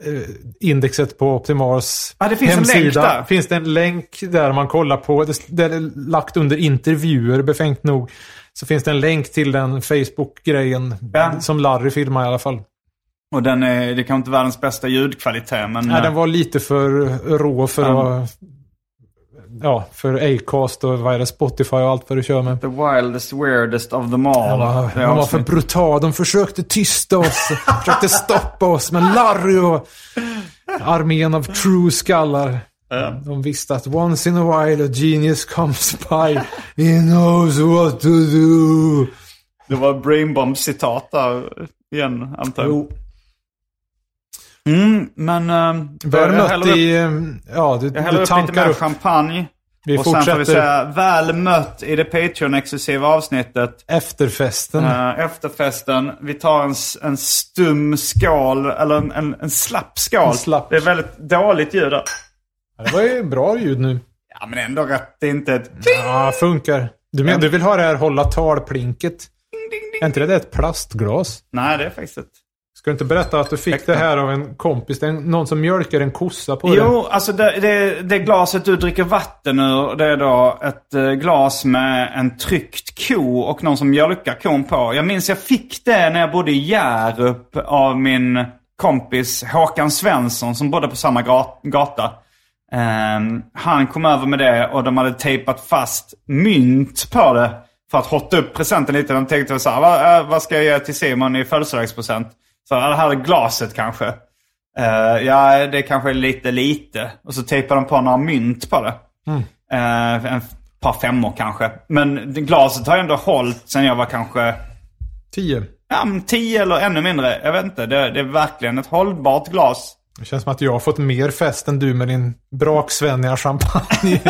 eh, Indexet på Optimars Ja, det finns en hemsida. länk där. Finns det en länk där man kollar på. Det, det är lagt under intervjuer, befängt nog. Så finns det en länk till den Facebook-grejen. Ja. Som Larry filmar i alla fall. Och den är, det kan inte vara världens bästa ljudkvalitet men... Nej, eh, den var lite för rå för Ja. att... Ja, för Acast och vad är det, Spotify och allt vad du kör med. The wildest, weirdest of them all. De var, Det de var för brutala. De försökte tysta oss. försökte stoppa oss. Men Larry och armén av true skallar. De visste att once in a while a genius comes by. He knows what to do. Det var Brainbomb-citat där igen, antar jag. Jo, Mm, men... Uh, vi har mött i... eh, Ja, du, Jag häller du upp lite mer upp. champagne. Vi och sen får vi fortsätter säga väl mött i det Patreon-exklusiva avsnittet. efterfesten. Eh, efterfesten. Vi tar en, en stum skål, eller en, en, en slapp skål. En slapp. Det är väldigt dåligt ljud där. Ja, Det var ju bra ljud nu. Ja, men ändå rätt. Det är inte ett... Ja, funkar. Du, men, du vill ha det här hålla talplinket? Är inte det ett plastglas? Nej, det är faktiskt ett... Ska du inte berätta att du fick det här av en kompis? En- någon som mjölkar en kossa på det. Jo, alltså det, det, det glaset du dricker vatten ur, det är då ett eh, glas med en tryckt ko och någon som mjölkar kon på. Jag minns jag fick det när jag bodde i Hjärup av min kompis Håkan Svensson som bodde på samma gat- gata. Ehm, han kom över med det och de hade tejpat fast mynt på det. För att hotta upp presenten lite. De tänkte så här, vad, eh, vad ska jag ge till Simon i födelsedagspresent? Så ja, det här är glaset kanske. Eh, ja, det kanske är lite lite. Och så tejpade de på några mynt på det. Eh, en par femmor kanske. Men glaset har ju ändå hållit sen jag var kanske Tio. ja, men tio eller ännu mindre. Jag vet inte. Det, det är verkligen ett hållbart glas. Det känns som att jag har fått mer fest än du med din braksvänniga champagne.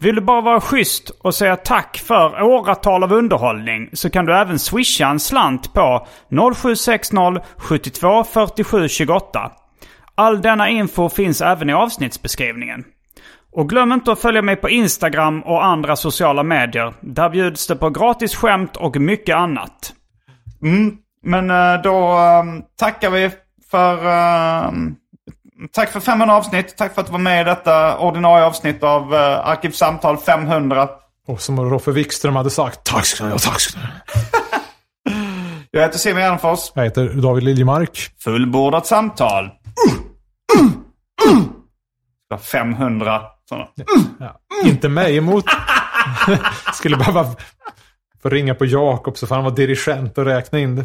Vill du bara vara schysst och säga tack för åratal av underhållning så kan du även swisha en slant på 0760 72 47 28. All denna info finns även i avsnittsbeskrivningen. Och glöm inte att följa mig på Instagram och andra sociala medier. Där bjuds det på gratis skämt och mycket annat. Mm, men eh, då ehm, tackar vi för... Ehm, tack för 500 avsnitt. Tack för att du var med i detta ordinarie avsnitt av uh, Arkivsamtal 500. och som Roffe Wikström hade sagt. Tack ska ni ha, tack ska ni. Jag heter Simon Gärdenfors. Jag heter David Liljemark. Fullbordat samtal. Det var 500 sådana. Ja. Inte mig emot. Skulle behöva få ringa på Jakob så får han vara dirigent och räkna in det.